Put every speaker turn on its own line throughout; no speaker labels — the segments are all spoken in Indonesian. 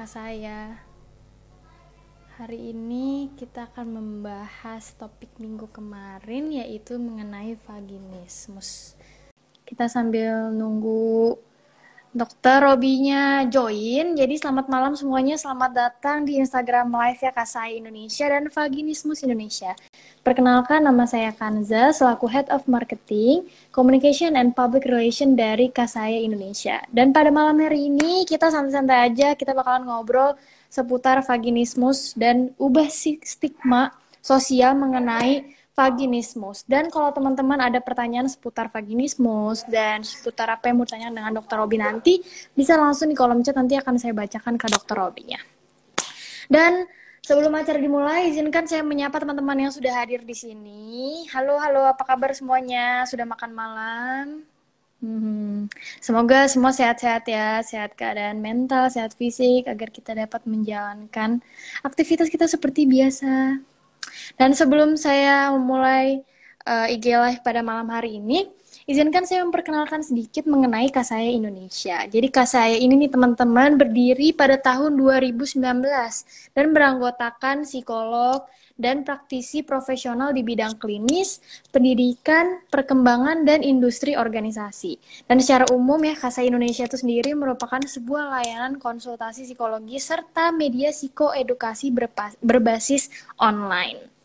G-Live saya. Hari ini kita akan membahas topik minggu kemarin yaitu mengenai vaginismus. Kita sambil nunggu Dokter Robinya join. Jadi selamat malam semuanya, selamat datang di Instagram Live ya Kasai Indonesia dan Vaginismus Indonesia. Perkenalkan nama saya Kanza selaku Head of Marketing, Communication and Public Relation dari Kasaya Indonesia. Dan pada malam hari ini kita santai-santai aja, kita bakalan ngobrol seputar vaginismus dan ubah stigma sosial mengenai vaginismus. Dan kalau teman-teman ada pertanyaan seputar vaginismus dan seputar apa yang mau tanya dengan dokter Robi nanti, bisa langsung di kolom chat nanti akan saya bacakan ke dokter Robinya. Dan sebelum acara dimulai, izinkan saya menyapa teman-teman yang sudah hadir di sini. Halo, halo, apa kabar semuanya? Sudah makan malam? Hmm, semoga semua sehat-sehat ya, sehat keadaan mental, sehat fisik, agar kita dapat menjalankan aktivitas kita seperti biasa. Dan sebelum saya memulai uh, IG Live pada malam hari ini, izinkan saya memperkenalkan sedikit mengenai Kasaya Indonesia. Jadi Kasaya ini nih teman-teman berdiri pada tahun 2019 dan beranggotakan psikolog, dan praktisi profesional di bidang klinis, pendidikan, perkembangan, dan industri organisasi. Dan secara umum ya, Kasa Indonesia itu sendiri merupakan sebuah layanan konsultasi psikologi serta media psikoedukasi berbasis online.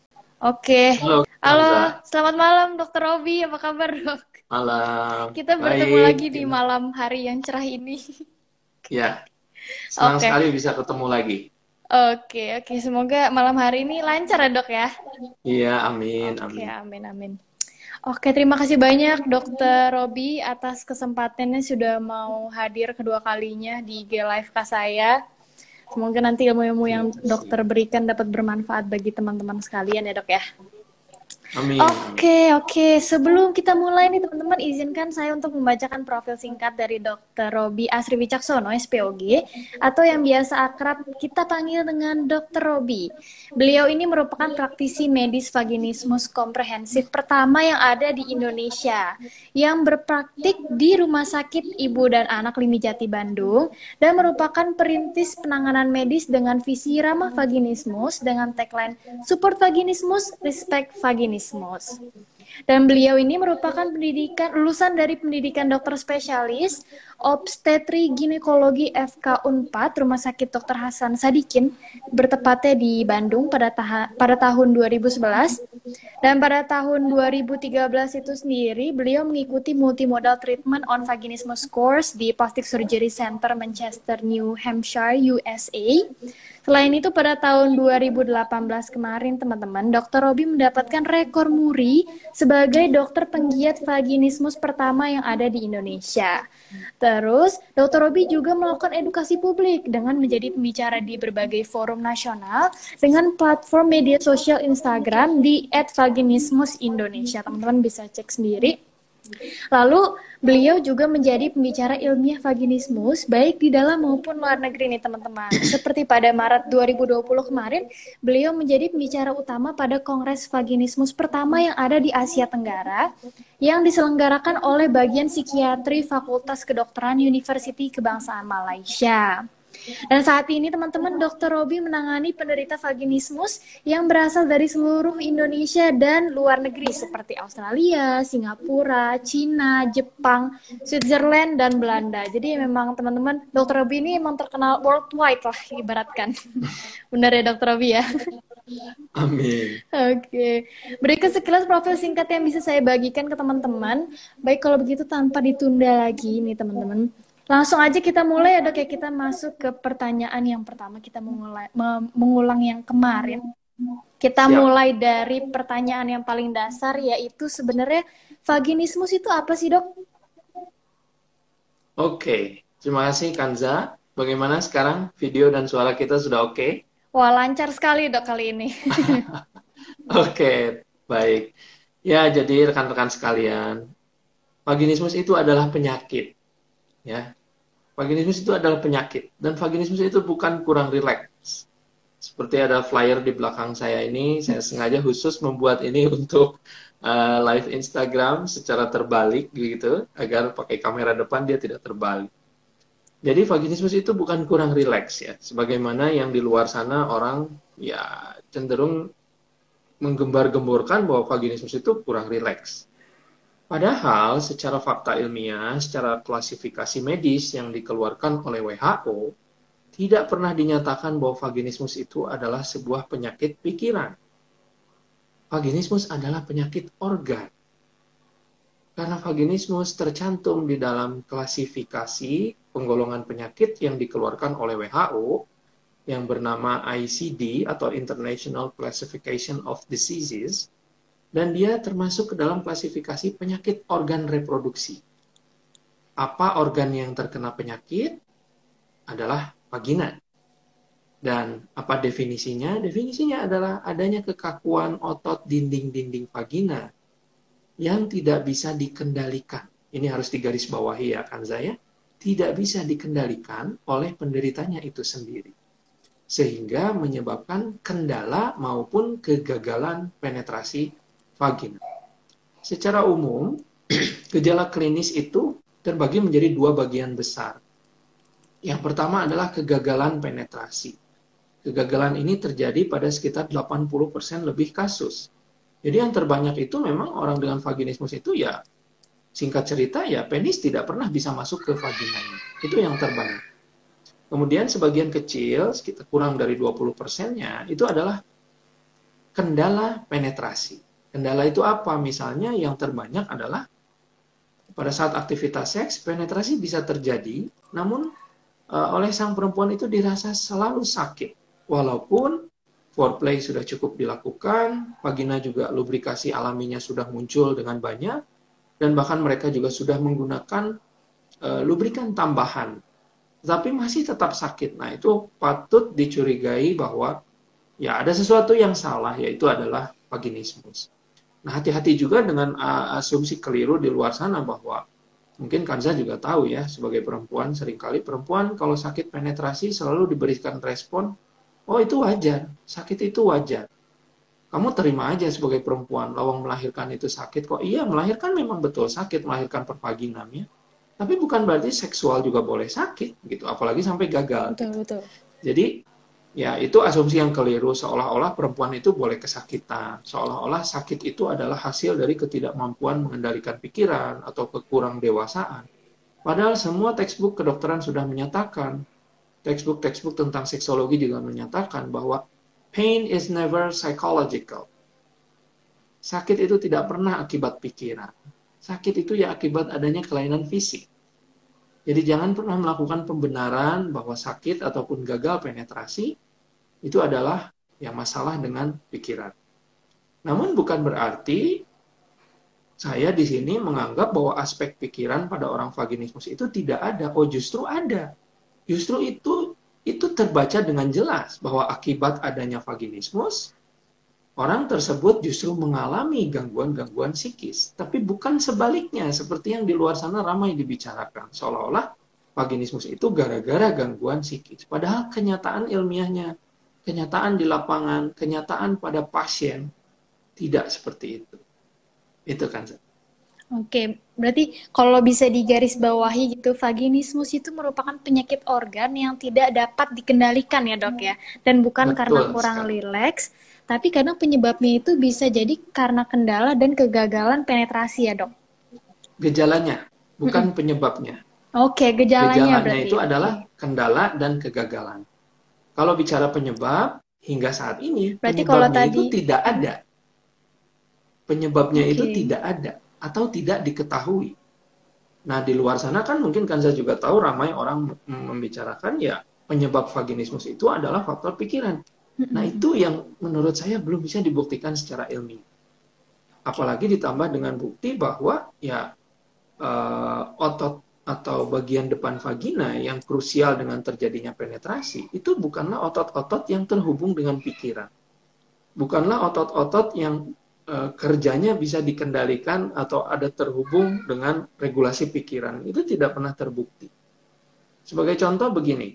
Oke, halo, halo selamat malam Dokter Robi, apa kabar dok?
Malam.
Kita bertemu Baik. lagi di malam hari yang cerah ini.
Ya, senang okay. sekali bisa ketemu lagi.
Oke, oke. Semoga malam hari ini lancar ya dok ya.
Iya, amin,
oke, amin. amin, amin. Oke, terima kasih banyak Dokter Robi atas kesempatannya sudah mau hadir kedua kalinya di G Live Kak saya. Semoga nanti ilmu-ilmu yang dokter berikan dapat bermanfaat bagi teman-teman sekalian ya dok ya.
Amin.
Oke, oke. Sebelum kita mulai nih teman-teman, izinkan saya untuk membacakan profil singkat dari Dr. Robi Asri Wicaksono, SPOG, atau yang biasa akrab kita panggil dengan Dr. Robi. Beliau ini merupakan praktisi medis vaginismus komprehensif pertama yang ada di Indonesia, yang berpraktik di Rumah Sakit Ibu dan Anak Limi Jati Bandung, dan merupakan perintis penanganan medis dengan visi ramah vaginismus dengan tagline Support Vaginismus, Respect Vaginismus Dan beliau ini merupakan pendidikan lulusan dari pendidikan dokter spesialis obstetri ginekologi FK Unpad Rumah Sakit Dr. Hasan Sadikin bertepatnya di Bandung pada taha, pada tahun 2011 dan pada tahun 2013 itu sendiri beliau mengikuti multimodal treatment on vaginismus course di Plastic Surgery Center Manchester New Hampshire USA Selain itu pada tahun 2018 kemarin teman-teman, Dr. Robi mendapatkan rekor muri sebagai dokter penggiat vaginismus pertama yang ada di Indonesia. Terus, Dr. Robi juga melakukan edukasi publik dengan menjadi pembicara di berbagai forum nasional dengan platform media sosial Instagram di @vaginismusindonesia. Teman-teman bisa cek sendiri Lalu beliau juga menjadi pembicara ilmiah vaginismus baik di dalam maupun luar negeri nih teman-teman. Seperti pada Maret 2020 kemarin, beliau menjadi pembicara utama pada Kongres Vaginismus pertama yang ada di Asia Tenggara yang diselenggarakan oleh bagian psikiatri Fakultas Kedokteran University Kebangsaan Malaysia. Dan saat ini teman-teman Dr. Robi menangani penderita vaginismus yang berasal dari seluruh Indonesia dan luar negeri seperti Australia, Singapura, Cina, Jepang, Switzerland dan Belanda. Jadi memang teman-teman Dr. Robi ini memang terkenal worldwide lah ibaratkan. Benar ya Dr. Robi ya?
Amin.
Oke. Okay. Berikut sekilas profil singkat yang bisa saya bagikan ke teman-teman. Baik kalau begitu tanpa ditunda lagi nih teman-teman. Langsung aja kita mulai ya dok ya kita masuk ke pertanyaan yang pertama kita mengulang, mengulang yang kemarin. Kita ya. mulai dari pertanyaan yang paling dasar yaitu sebenarnya vaginismus itu apa sih dok?
Oke, terima kasih Kanza. Bagaimana sekarang video dan suara kita sudah oke? Okay?
Wah lancar sekali dok kali ini.
oke, baik. Ya jadi rekan-rekan sekalian, vaginismus itu adalah penyakit ya. Vaginismus itu adalah penyakit. Dan vaginismus itu bukan kurang rileks. Seperti ada flyer di belakang saya ini saya sengaja khusus membuat ini untuk uh, live Instagram secara terbalik gitu agar pakai kamera depan dia tidak terbalik. Jadi vaginismus itu bukan kurang rileks ya, sebagaimana yang di luar sana orang ya cenderung menggembar-gemborkan bahwa vaginismus itu kurang rileks. Padahal secara fakta ilmiah, secara klasifikasi medis yang dikeluarkan oleh WHO, tidak pernah dinyatakan bahwa vaginismus itu adalah sebuah penyakit pikiran. Vaginismus adalah penyakit organ. Karena vaginismus tercantum di dalam klasifikasi penggolongan penyakit yang dikeluarkan oleh WHO yang bernama ICD atau International Classification of Diseases dan dia termasuk ke dalam klasifikasi penyakit organ reproduksi. Apa organ yang terkena penyakit? Adalah vagina. Dan apa definisinya? Definisinya adalah adanya kekakuan otot dinding-dinding vagina yang tidak bisa dikendalikan. Ini harus digarisbawahi ya kan saya. Tidak bisa dikendalikan oleh penderitanya itu sendiri. Sehingga menyebabkan kendala maupun kegagalan penetrasi vagina. Secara umum, gejala klinis itu terbagi menjadi dua bagian besar. Yang pertama adalah kegagalan penetrasi. Kegagalan ini terjadi pada sekitar 80% lebih kasus. Jadi yang terbanyak itu memang orang dengan vaginismus itu ya singkat cerita ya penis tidak pernah bisa masuk ke vaginanya. Itu yang terbanyak. Kemudian sebagian kecil, sekitar kurang dari 20 persennya, itu adalah kendala penetrasi. Kendala itu apa? Misalnya yang terbanyak adalah pada saat aktivitas seks penetrasi bisa terjadi, namun uh, oleh sang perempuan itu dirasa selalu sakit. Walaupun foreplay sudah cukup dilakukan, vagina juga lubrikasi alaminya sudah muncul dengan banyak, dan bahkan mereka juga sudah menggunakan uh, lubrikan tambahan. Tapi masih tetap sakit. Nah, itu patut dicurigai bahwa ya ada sesuatu yang salah, yaitu adalah vaginismus. Nah, hati-hati juga dengan uh, asumsi keliru di luar sana bahwa mungkin Kanza juga tahu ya, sebagai perempuan, sering kali perempuan kalau sakit penetrasi selalu diberikan respon, oh itu wajar, sakit itu wajar. Kamu terima aja sebagai perempuan, lawang melahirkan itu sakit kok. Iya, melahirkan memang betul sakit, melahirkan pervaginamnya. Tapi bukan berarti seksual juga boleh sakit, gitu. Apalagi sampai gagal.
Betul, betul.
Jadi Ya, itu asumsi yang keliru seolah-olah perempuan itu boleh kesakitan, seolah-olah sakit itu adalah hasil dari ketidakmampuan mengendalikan pikiran atau kekurang dewasaan. Padahal semua textbook kedokteran sudah menyatakan, textbook-textbook tentang seksologi juga menyatakan bahwa pain is never psychological. Sakit itu tidak pernah akibat pikiran. Sakit itu ya akibat adanya kelainan fisik. Jadi jangan pernah melakukan pembenaran bahwa sakit ataupun gagal penetrasi itu adalah yang masalah dengan pikiran. Namun bukan berarti saya di sini menganggap bahwa aspek pikiran pada orang vaginismus itu tidak ada. Oh, justru ada. Justru itu itu terbaca dengan jelas bahwa akibat adanya vaginismus orang tersebut justru mengalami gangguan-gangguan psikis, tapi bukan sebaliknya seperti yang di luar sana ramai dibicarakan. Seolah-olah vaginismus itu gara-gara gangguan psikis. Padahal kenyataan ilmiahnya kenyataan di lapangan, kenyataan pada pasien tidak seperti itu. Itu kan.
Oke, berarti kalau bisa digarisbawahi gitu, vaginismus itu merupakan penyakit organ yang tidak dapat dikendalikan ya dok ya, dan bukan Betul karena kurang rileks, tapi karena penyebabnya itu bisa jadi karena kendala dan kegagalan penetrasi ya dok.
Gejalanya, bukan -hmm. penyebabnya.
Oke, gejalanya,
gejalanya berarti. itu adalah kendala dan kegagalan. Kalau bicara penyebab, hingga saat ini Berarti penyebabnya kalau tadi... itu tidak ada. Penyebabnya okay. itu tidak ada atau tidak diketahui. Nah, di luar sana kan mungkin Kanza juga tahu ramai orang membicarakan ya penyebab vaginismus itu adalah faktor pikiran. Nah, itu yang menurut saya belum bisa dibuktikan secara ilmiah. Apalagi ditambah dengan bukti bahwa ya uh, otot atau bagian depan vagina yang krusial dengan terjadinya penetrasi itu bukanlah otot-otot yang terhubung dengan pikiran. Bukanlah otot-otot yang e, kerjanya bisa dikendalikan atau ada terhubung dengan regulasi pikiran. Itu tidak pernah terbukti. Sebagai contoh begini,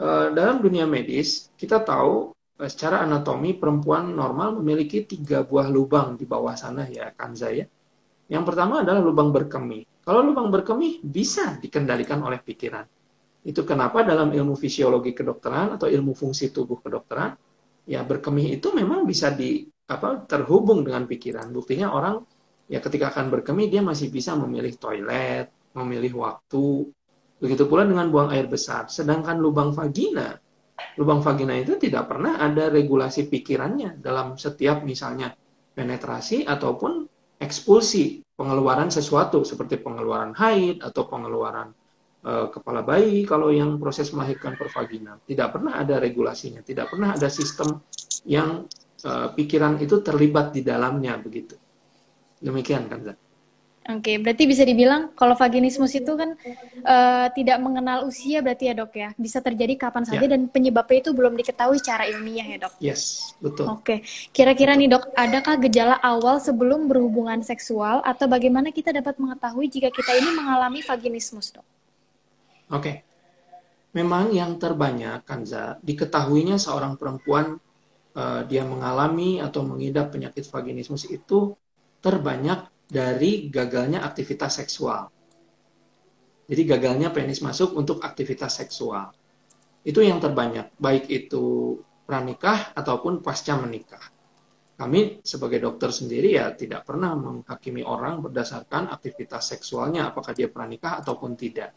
e, dalam dunia medis kita tahu e, secara anatomi perempuan normal memiliki tiga buah lubang di bawah sana ya kanza ya. Yang pertama adalah lubang berkemih kalau lubang berkemih bisa dikendalikan oleh pikiran. Itu kenapa dalam ilmu fisiologi kedokteran atau ilmu fungsi tubuh kedokteran, ya berkemih itu memang bisa di apa terhubung dengan pikiran. Buktinya orang ya ketika akan berkemih dia masih bisa memilih toilet, memilih waktu. Begitu pula dengan buang air besar. Sedangkan lubang vagina, lubang vagina itu tidak pernah ada regulasi pikirannya dalam setiap misalnya penetrasi ataupun ekspulsi pengeluaran sesuatu seperti pengeluaran haid atau pengeluaran uh, kepala bayi kalau yang proses melahirkan per vagina. Tidak pernah ada regulasinya, tidak pernah ada sistem yang uh, pikiran itu terlibat di dalamnya begitu. Demikian kan,
Oke, berarti bisa dibilang kalau vaginismus itu kan uh, tidak mengenal usia berarti ya dok ya, bisa terjadi kapan saja ya. dan penyebabnya itu belum diketahui secara ilmiah ya dok.
Yes, betul.
Oke, kira-kira nih dok, adakah gejala awal sebelum berhubungan seksual atau bagaimana kita dapat mengetahui jika kita ini mengalami vaginismus dok?
Oke, memang yang terbanyak Kanza diketahuinya seorang perempuan uh, dia mengalami atau mengidap penyakit vaginismus itu terbanyak dari gagalnya aktivitas seksual. Jadi gagalnya penis masuk untuk aktivitas seksual. Itu yang terbanyak, baik itu pranikah ataupun pasca menikah. Kami sebagai dokter sendiri ya tidak pernah menghakimi orang berdasarkan aktivitas seksualnya, apakah dia pranikah ataupun tidak.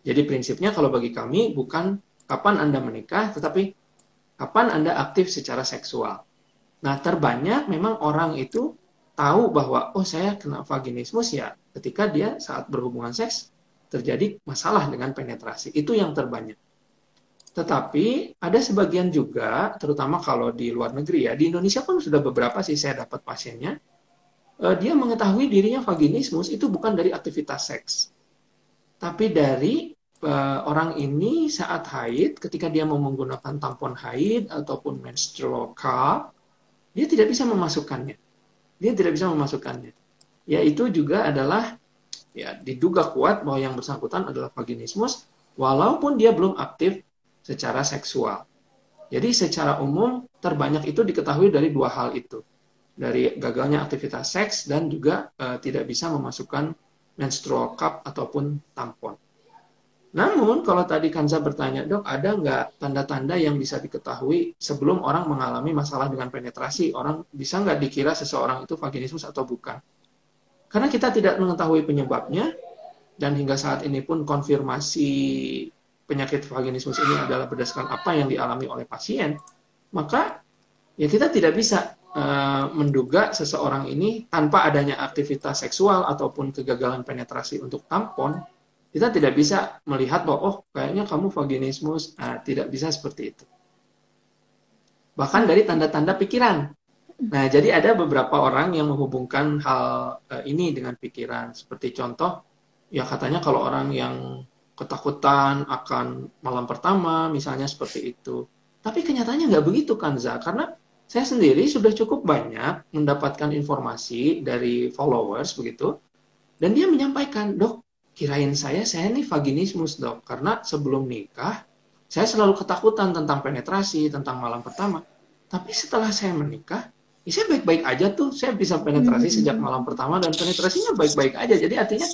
Jadi prinsipnya kalau bagi kami bukan kapan Anda menikah, tetapi kapan Anda aktif secara seksual. Nah terbanyak memang orang itu tahu bahwa oh saya kena vaginismus ya ketika dia saat berhubungan seks terjadi masalah dengan penetrasi. Itu yang terbanyak. Tetapi ada sebagian juga, terutama kalau di luar negeri ya, di Indonesia pun sudah beberapa sih saya dapat pasiennya, uh, dia mengetahui dirinya vaginismus itu bukan dari aktivitas seks, tapi dari uh, orang ini saat haid, ketika dia mau menggunakan tampon haid ataupun menstrual cup, dia tidak bisa memasukkannya dia tidak bisa memasukkannya. Ya itu juga adalah ya diduga kuat bahwa yang bersangkutan adalah vaginismus walaupun dia belum aktif secara seksual. Jadi secara umum terbanyak itu diketahui dari dua hal itu. Dari gagalnya aktivitas seks dan juga uh, tidak bisa memasukkan menstrual cup ataupun tampon. Namun kalau tadi Kanza bertanya, dok ada nggak tanda-tanda yang bisa diketahui sebelum orang mengalami masalah dengan penetrasi? Orang bisa nggak dikira seseorang itu vaginismus atau bukan? Karena kita tidak mengetahui penyebabnya, dan hingga saat ini pun konfirmasi penyakit vaginismus ini adalah berdasarkan apa yang dialami oleh pasien, maka ya kita tidak bisa uh, menduga seseorang ini tanpa adanya aktivitas seksual ataupun kegagalan penetrasi untuk tampon kita tidak bisa melihat bahwa oh kayaknya kamu vaginismus. Nah, tidak bisa seperti itu. Bahkan dari tanda-tanda pikiran. Nah jadi ada beberapa orang yang menghubungkan hal uh, ini dengan pikiran. Seperti contoh ya katanya kalau orang yang ketakutan akan malam pertama misalnya seperti itu. Tapi kenyataannya nggak begitu kan Za karena saya sendiri sudah cukup banyak mendapatkan informasi dari followers begitu. Dan dia menyampaikan dok kirain saya saya ini vaginismus dok. Karena sebelum nikah saya selalu ketakutan tentang penetrasi tentang malam pertama. Tapi setelah saya menikah ya saya baik-baik aja tuh. Saya bisa penetrasi hmm. sejak malam pertama dan penetrasinya baik-baik aja. Jadi artinya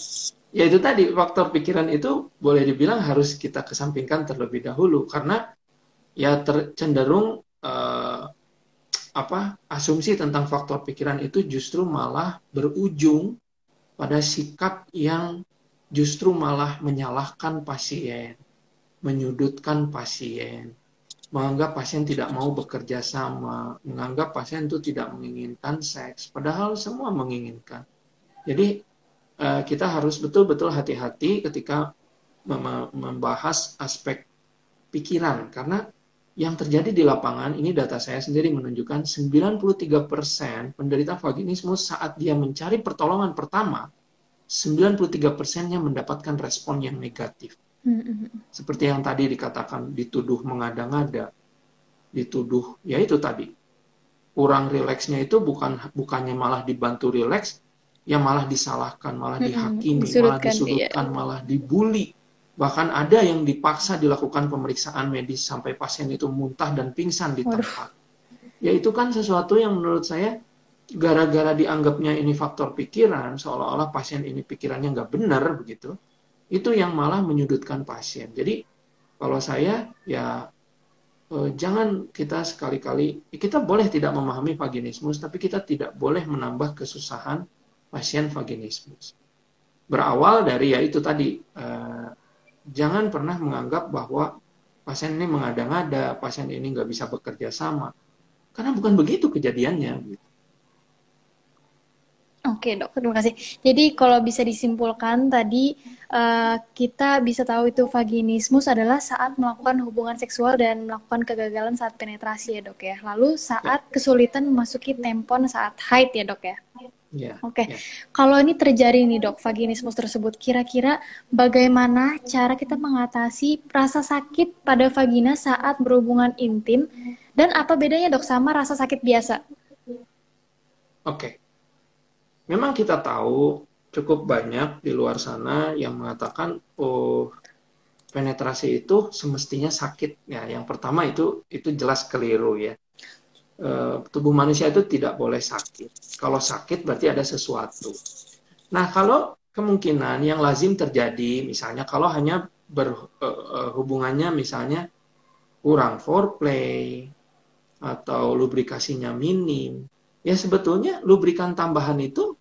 ya itu tadi faktor pikiran itu boleh dibilang harus kita kesampingkan terlebih dahulu. Karena ya tercenderung uh, apa asumsi tentang faktor pikiran itu justru malah berujung pada sikap yang justru malah menyalahkan pasien, menyudutkan pasien, menganggap pasien tidak mau bekerja sama, menganggap pasien itu tidak menginginkan seks, padahal semua menginginkan. Jadi eh, kita harus betul-betul hati-hati ketika membahas aspek pikiran karena yang terjadi di lapangan ini data saya sendiri menunjukkan 93% penderita vaginismus saat dia mencari pertolongan pertama 93 persennya mendapatkan respon yang negatif. Mm-hmm. Seperti yang tadi dikatakan, dituduh mengada-ngada, dituduh, ya itu tadi. Kurang rileksnya itu bukan bukannya malah dibantu rileks, ya malah disalahkan, malah dihakimi, mm-hmm. malah disudutkan, iya. malah dibully. Bahkan ada yang dipaksa dilakukan pemeriksaan medis sampai pasien itu muntah dan pingsan di tempat. Ya itu kan sesuatu yang menurut saya gara-gara dianggapnya ini faktor pikiran, seolah-olah pasien ini pikirannya nggak benar begitu, itu yang malah menyudutkan pasien. Jadi kalau saya ya eh, jangan kita sekali-kali kita boleh tidak memahami vaginismus tapi kita tidak boleh menambah kesusahan pasien vaginismus berawal dari ya itu tadi eh, jangan pernah menganggap bahwa pasien ini mengada-ngada pasien ini nggak bisa bekerja sama karena bukan begitu kejadiannya gitu.
Oke dok, terima kasih. Jadi kalau bisa disimpulkan tadi uh, kita bisa tahu itu vaginismus adalah saat melakukan hubungan seksual dan melakukan kegagalan saat penetrasi ya dok ya. Lalu saat ya. kesulitan memasuki tempon saat haid ya dok ya.
Ya.
Oke, ya. kalau ini terjadi nih dok vaginismus tersebut, kira-kira bagaimana cara kita mengatasi rasa sakit pada vagina saat berhubungan intim dan apa bedanya dok sama rasa sakit biasa?
Oke memang kita tahu cukup banyak di luar sana yang mengatakan oh penetrasi itu semestinya sakit. Ya yang pertama itu itu jelas keliru ya. E, tubuh manusia itu tidak boleh sakit. Kalau sakit berarti ada sesuatu. Nah kalau kemungkinan yang lazim terjadi misalnya kalau hanya berhubungannya e, misalnya kurang foreplay atau lubrikasinya minim ya sebetulnya lubrikan tambahan itu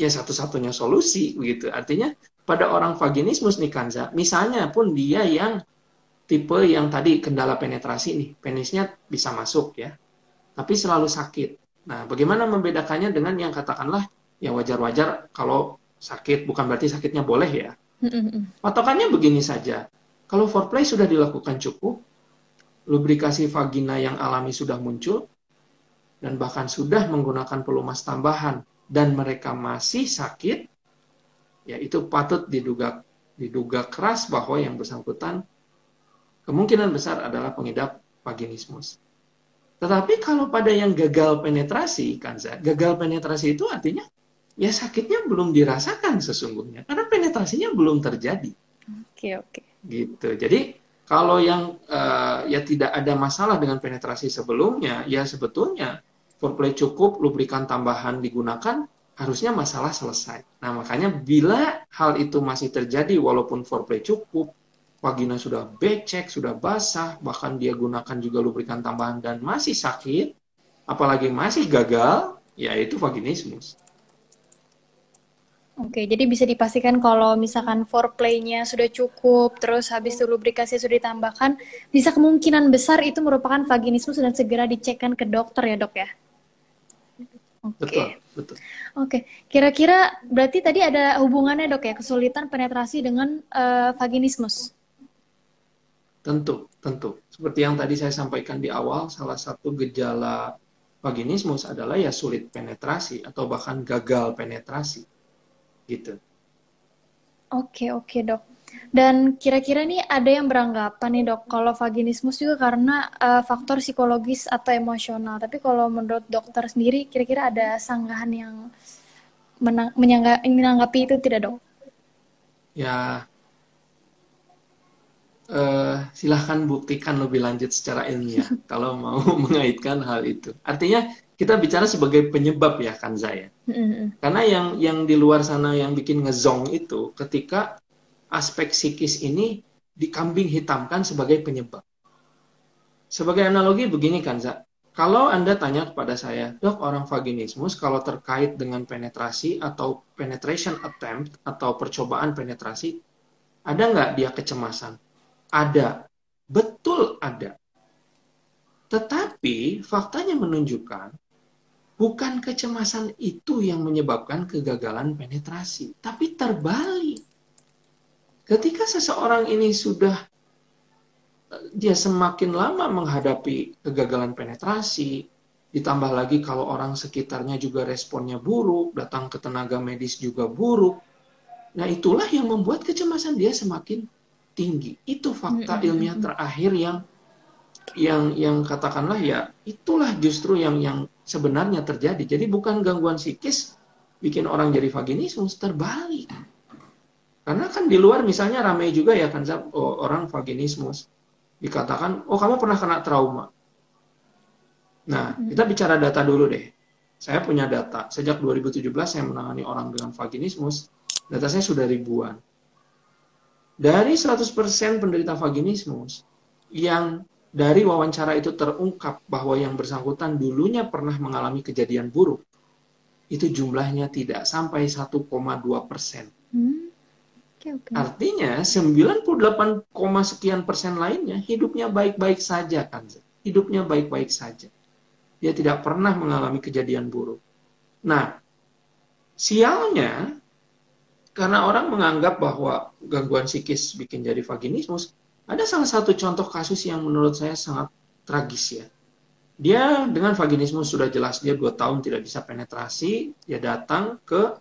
ya satu-satunya solusi begitu. Artinya pada orang vaginismus nih Kanza, misalnya pun dia yang tipe yang tadi kendala penetrasi nih, penisnya bisa masuk ya, tapi selalu sakit. Nah, bagaimana membedakannya dengan yang katakanlah yang wajar-wajar kalau sakit, bukan berarti sakitnya boleh ya. Patokannya begini saja, kalau foreplay sudah dilakukan cukup, lubrikasi vagina yang alami sudah muncul, dan bahkan sudah menggunakan pelumas tambahan dan mereka masih sakit, ya itu patut diduga diduga keras bahwa yang bersangkutan kemungkinan besar adalah pengidap vaginismus. Tetapi kalau pada yang gagal penetrasi, Kanza, gagal penetrasi itu artinya ya sakitnya belum dirasakan sesungguhnya karena penetrasinya belum terjadi.
Oke, oke.
Gitu. Jadi kalau yang uh, ya tidak ada masalah dengan penetrasi sebelumnya, ya sebetulnya foreplay cukup, lubrikan tambahan digunakan, harusnya masalah selesai. Nah, makanya bila hal itu masih terjadi walaupun foreplay cukup, vagina sudah becek, sudah basah, bahkan dia gunakan juga lubrikan tambahan dan masih sakit, apalagi masih gagal, yaitu vaginismus.
Oke, jadi bisa dipastikan kalau misalkan foreplay-nya sudah cukup, terus habis itu lubrikasi sudah ditambahkan, bisa kemungkinan besar itu merupakan vaginismus dan segera dicekkan ke dokter ya dok ya?
Oke. Betul, betul.
Oke, kira-kira berarti tadi ada hubungannya dok ya kesulitan penetrasi dengan uh, vaginismus?
Tentu, tentu. Seperti yang tadi saya sampaikan di awal, salah satu gejala vaginismus adalah ya sulit penetrasi atau bahkan gagal penetrasi, gitu.
Oke, oke dok. Dan kira-kira nih ada yang beranggapan nih dok, kalau vaginismus juga karena uh, faktor psikologis atau emosional. Tapi kalau menurut dokter sendiri, kira-kira ada sanggahan yang menyangga menanggapi itu tidak dok?
Ya, uh, silahkan buktikan lebih lanjut secara ilmiah kalau mau mengaitkan hal itu. Artinya kita bicara sebagai penyebab ya kan saya. Mm-hmm. Karena yang yang di luar sana yang bikin ngezong itu ketika aspek psikis ini dikambing hitamkan sebagai penyebab. Sebagai analogi begini kan, Za. Kalau Anda tanya kepada saya, dok orang vaginismus kalau terkait dengan penetrasi atau penetration attempt atau percobaan penetrasi, ada nggak dia kecemasan? Ada. Betul ada. Tetapi faktanya menunjukkan bukan kecemasan itu yang menyebabkan kegagalan penetrasi, tapi terbalik. Ketika seseorang ini sudah dia semakin lama menghadapi kegagalan penetrasi, ditambah lagi kalau orang sekitarnya juga responnya buruk, datang ke tenaga medis juga buruk. Nah, itulah yang membuat kecemasan dia semakin tinggi. Itu fakta ilmiah terakhir yang yang yang katakanlah ya itulah justru yang yang sebenarnya terjadi. Jadi bukan gangguan psikis bikin orang jadi vaginismus, terbalik. Karena kan di luar misalnya ramai juga ya kan oh, orang vaginismus dikatakan, oh kamu pernah kena trauma. Nah, hmm. kita bicara data dulu deh. Saya punya data. Sejak 2017 saya menangani orang dengan vaginismus, data saya sudah ribuan. dari 100% penderita vaginismus yang dari wawancara itu terungkap bahwa yang bersangkutan dulunya pernah mengalami kejadian buruk, itu jumlahnya tidak sampai 1,2 persen. Hmm. Okay, okay. Artinya 98, sekian persen lainnya hidupnya baik-baik saja kan. Hidupnya baik-baik saja. Dia tidak pernah mengalami kejadian buruk. Nah, sialnya karena orang menganggap bahwa gangguan psikis bikin jadi vaginismus, ada salah satu contoh kasus yang menurut saya sangat tragis ya. Dia dengan vaginismus sudah jelas dia dua tahun tidak bisa penetrasi, dia datang ke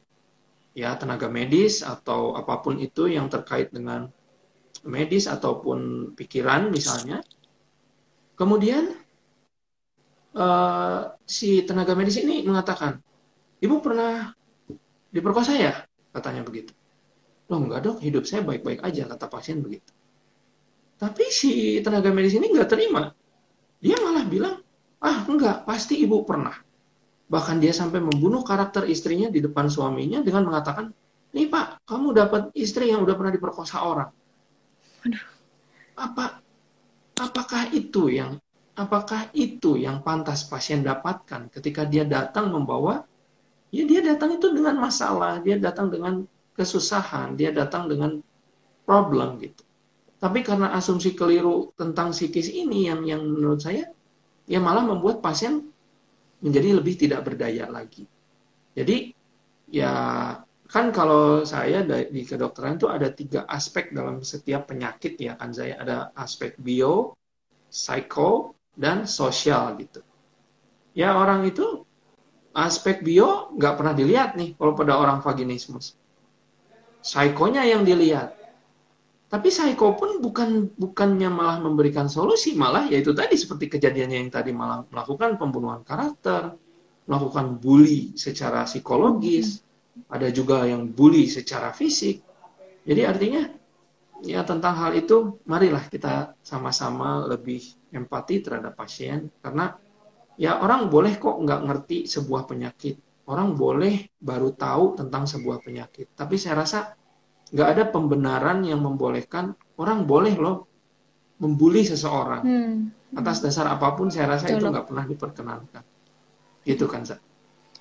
ya tenaga medis atau apa pun itu yang terkait dengan medis ataupun pikiran misalnya. Kemudian uh, si tenaga medis ini mengatakan, ibu pernah diperkosa ya? Katanya begitu. Loh enggak dok, hidup saya baik-baik aja, kata pasien begitu. Tapi si tenaga medis ini nggak terima. Dia malah bilang, ah enggak, pasti ibu pernah. Bahkan dia sampai membunuh karakter istrinya di depan suaminya dengan mengatakan, nih pak, kamu dapat istri yang udah pernah diperkosa orang. Aduh. Apa, apakah itu yang apakah itu yang pantas pasien dapatkan ketika dia datang membawa ya dia datang itu dengan masalah, dia datang dengan kesusahan, dia datang dengan problem gitu. Tapi karena asumsi keliru tentang psikis ini yang yang menurut saya ya malah membuat pasien menjadi lebih tidak berdaya lagi. Jadi ya kan kalau saya di kedokteran itu ada tiga aspek dalam setiap penyakit ya kan saya ada aspek bio, psycho, dan sosial gitu. Ya orang itu aspek bio nggak pernah dilihat nih kalau pada orang vaginismus. Psikonya yang dilihat. Tapi psiko pun bukan bukannya malah memberikan solusi, malah yaitu tadi seperti kejadiannya yang tadi malah melakukan pembunuhan karakter, melakukan bully secara psikologis, ada juga yang bully secara fisik. Jadi artinya ya tentang hal itu marilah kita sama-sama lebih empati terhadap pasien karena ya orang boleh kok nggak ngerti sebuah penyakit. Orang boleh baru tahu tentang sebuah penyakit. Tapi saya rasa nggak ada pembenaran yang membolehkan orang boleh loh membuli seseorang. Hmm. Atas dasar apa pun saya rasa Betul. itu nggak pernah diperkenankan. Gitu kan, Zat.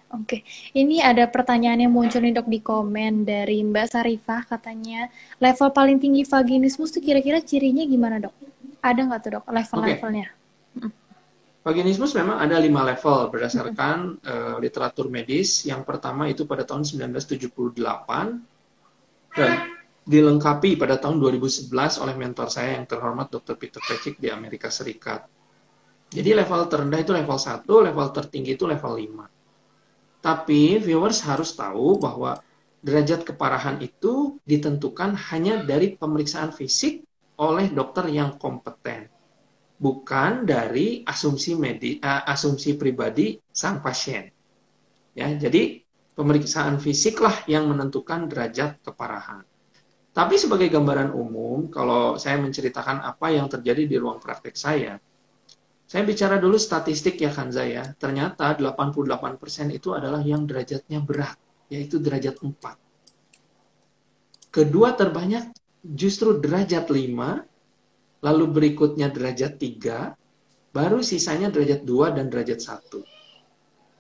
Oke, ini ada pertanyaan yang muncul nih dok di komen dari Mbak Sarifah katanya level paling tinggi vaginismus itu kira-kira cirinya gimana dok? Ada nggak tuh dok level-levelnya? Okay.
Vaginismus memang ada lima level berdasarkan uh, literatur medis. Yang pertama itu pada tahun 1978 dan dilengkapi pada tahun 2011 oleh mentor saya yang terhormat Dr. Peter Patrick di Amerika Serikat. Jadi level terendah itu level 1, level tertinggi itu level 5. Tapi viewers harus tahu bahwa derajat keparahan itu ditentukan hanya dari pemeriksaan fisik oleh dokter yang kompeten bukan dari asumsi medi, uh, asumsi pribadi sang pasien. Ya, jadi pemeriksaan fisiklah yang menentukan derajat keparahan. Tapi sebagai gambaran umum, kalau saya menceritakan apa yang terjadi di ruang praktek saya, saya bicara dulu statistik ya kan saya. Ternyata 88% itu adalah yang derajatnya berat, yaitu derajat 4. Kedua terbanyak justru derajat 5 lalu berikutnya derajat 3, baru sisanya derajat 2 dan derajat 1.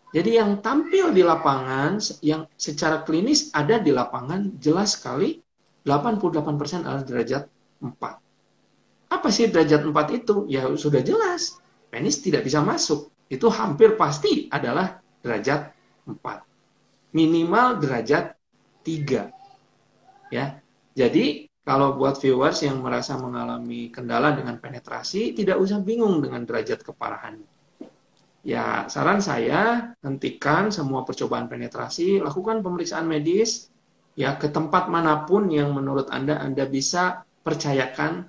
Jadi yang tampil di lapangan, yang secara klinis ada di lapangan, jelas sekali 88% adalah derajat 4. Apa sih derajat 4 itu? Ya sudah jelas, penis tidak bisa masuk. Itu hampir pasti adalah derajat 4. Minimal derajat 3. Ya. Jadi kalau buat viewers yang merasa mengalami kendala dengan penetrasi, tidak usah bingung dengan derajat keparahan. Ya, saran saya, hentikan semua percobaan penetrasi, lakukan pemeriksaan medis, ya ke tempat mana pun yang menurut Anda Anda bisa percayakan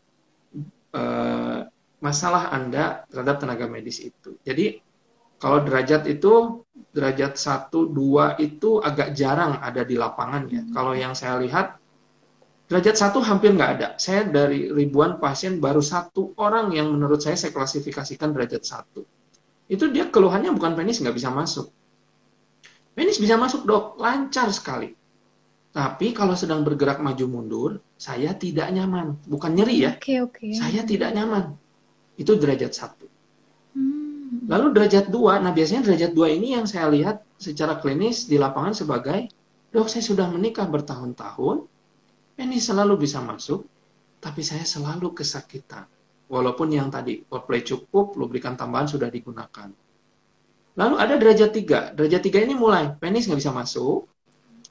eh, masalah Anda terhadap tenaga medis itu. Jadi, kalau derajat itu, derajat 1, 2 itu agak jarang ada di lapangan ya. Kalau yang saya lihat, Derajat satu hampir nggak ada. Saya dari ribuan pasien baru satu orang yang menurut saya saya klasifikasikan derajat satu. Itu dia keluhannya bukan penis nggak bisa masuk. Penis bisa masuk dok, lancar sekali. Tapi kalau sedang bergerak maju mundur, saya tidak nyaman. Bukan nyeri ya.
Oke, oke.
Saya tidak nyaman. Itu derajat satu.
Hmm.
Lalu derajat dua, nah biasanya derajat dua ini yang saya lihat secara klinis di lapangan sebagai, dok saya sudah menikah bertahun-tahun, ini selalu bisa masuk, tapi saya selalu kesakitan. Walaupun yang tadi foreplay cukup, lubrikan tambahan sudah digunakan. Lalu ada derajat tiga. Derajat tiga ini mulai penis nggak bisa masuk,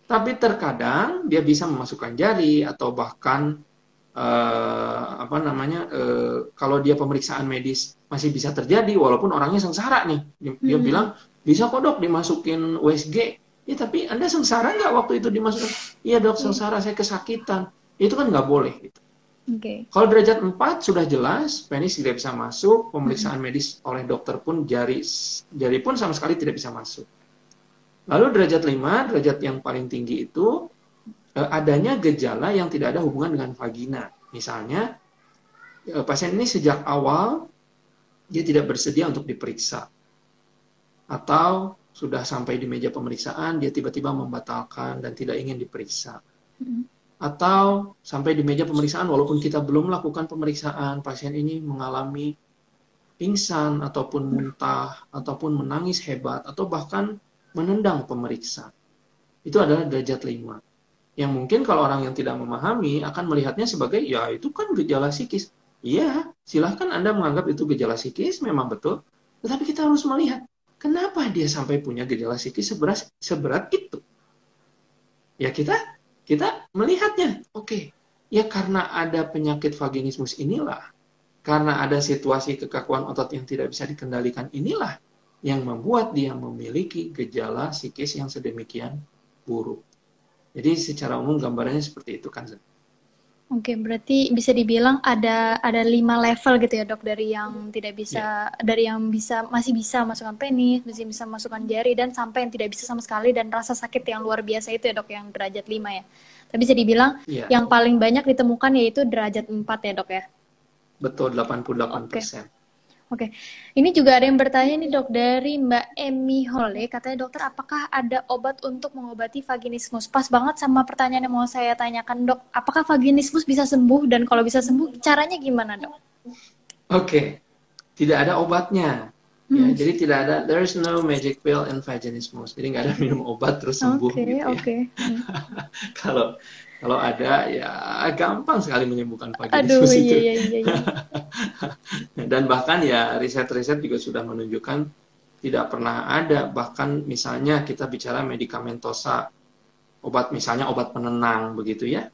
tapi terkadang dia bisa memasukkan jari atau bahkan uh, apa namanya uh, kalau dia pemeriksaan medis masih bisa terjadi walaupun orangnya sengsara nih. Dia, hmm. dia bilang bisa kok dok dimasukin USG. Ya tapi anda sengsara nggak waktu itu dimasukkan? Iya dok sengsara saya kesakitan. Itu kan nggak boleh. Gitu. Okay. Kalau derajat 4 sudah jelas, penis tidak bisa masuk, pemeriksaan hmm. medis oleh dokter pun jari jari pun sama sekali tidak bisa masuk. Lalu derajat 5, derajat yang paling tinggi itu eh, adanya gejala yang tidak ada hubungan dengan vagina. Misalnya eh, pasien ini sejak awal dia tidak bersedia untuk diperiksa. Atau sudah sampai di meja pemeriksaan dia tiba-tiba membatalkan dan tidak ingin diperiksa. Hmm atau sampai di meja pemeriksaan walaupun kita belum melakukan pemeriksaan pasien ini mengalami pingsan ataupun muntah ataupun menangis hebat atau bahkan menendang pemeriksa. Itu adalah derajat 5 yang mungkin kalau orang yang tidak memahami akan melihatnya sebagai ya itu kan gejala psikis. Iya silahkan anda menganggap itu gejala psikis memang betul. Tetapi kita harus melihat kenapa dia sampai punya gejala psikis seberat, seberat itu? Ya kita kita melihatnya, oke, okay, ya karena ada penyakit vaginismus inilah, karena ada situasi kekakuan otot yang tidak bisa dikendalikan inilah yang membuat dia memiliki gejala psikis yang sedemikian buruk. Jadi secara umum gambarannya seperti itu kan.
Oke, berarti bisa dibilang ada ada lima level gitu ya dok dari yang tidak bisa yeah. dari yang bisa masih bisa masukkan penis, masih bisa masukkan jari dan sampai yang tidak bisa sama sekali dan rasa sakit yang luar biasa itu ya dok yang derajat lima ya. Tapi bisa dibilang yeah. yang paling banyak ditemukan yaitu derajat empat ya dok ya.
Betul, 88 persen. Okay.
Oke, ini juga ada yang bertanya nih dok dari Mbak Emi Hole, katanya dokter apakah ada obat untuk mengobati vaginismus? Pas banget sama pertanyaan yang mau saya tanyakan dok, apakah vaginismus bisa sembuh dan kalau bisa sembuh caranya gimana dok?
Oke, tidak ada obatnya. Ya, hmm. jadi tidak ada, there is no magic pill in vaginismus. Jadi nggak ada minum obat terus sembuh okay, gitu ya. Okay. Hmm. kalau kalau ada ya gampang sekali menyembuhkan vaginismus Aduh, itu. Iya, iya, iya. Dan bahkan ya riset-riset juga sudah menunjukkan tidak pernah ada bahkan misalnya kita bicara medikamentosa obat misalnya obat penenang begitu ya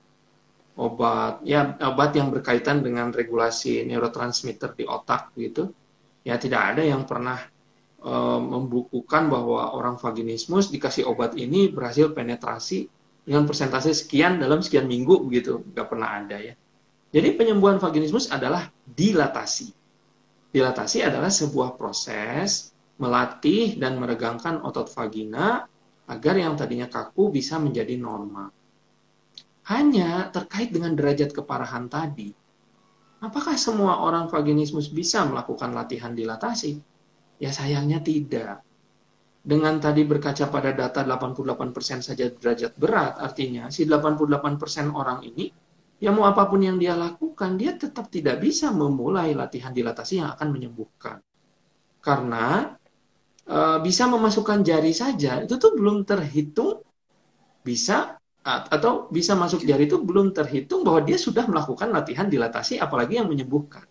obat ya obat yang berkaitan dengan regulasi neurotransmitter di otak gitu ya tidak ada yang pernah e, membukukan bahwa orang vaginismus dikasih obat ini berhasil penetrasi dengan persentase sekian dalam sekian minggu begitu. Nggak pernah ada ya. Jadi penyembuhan vaginismus adalah dilatasi. Dilatasi adalah sebuah proses melatih dan meregangkan otot vagina agar yang tadinya kaku bisa menjadi normal. Hanya terkait dengan derajat keparahan tadi apakah semua orang vaginismus bisa melakukan latihan dilatasi? Ya sayangnya tidak dengan tadi berkaca pada data 88% saja derajat berat, artinya si 88% orang ini, ya mau apa pun yang dia lakukan, dia tetap tidak bisa memulai latihan dilatasi yang akan menyembuhkan. Karena e, bisa memasukkan jari saja, itu tuh belum terhitung bisa atau bisa masuk jari itu belum terhitung bahwa dia sudah melakukan latihan dilatasi apalagi yang menyembuhkan.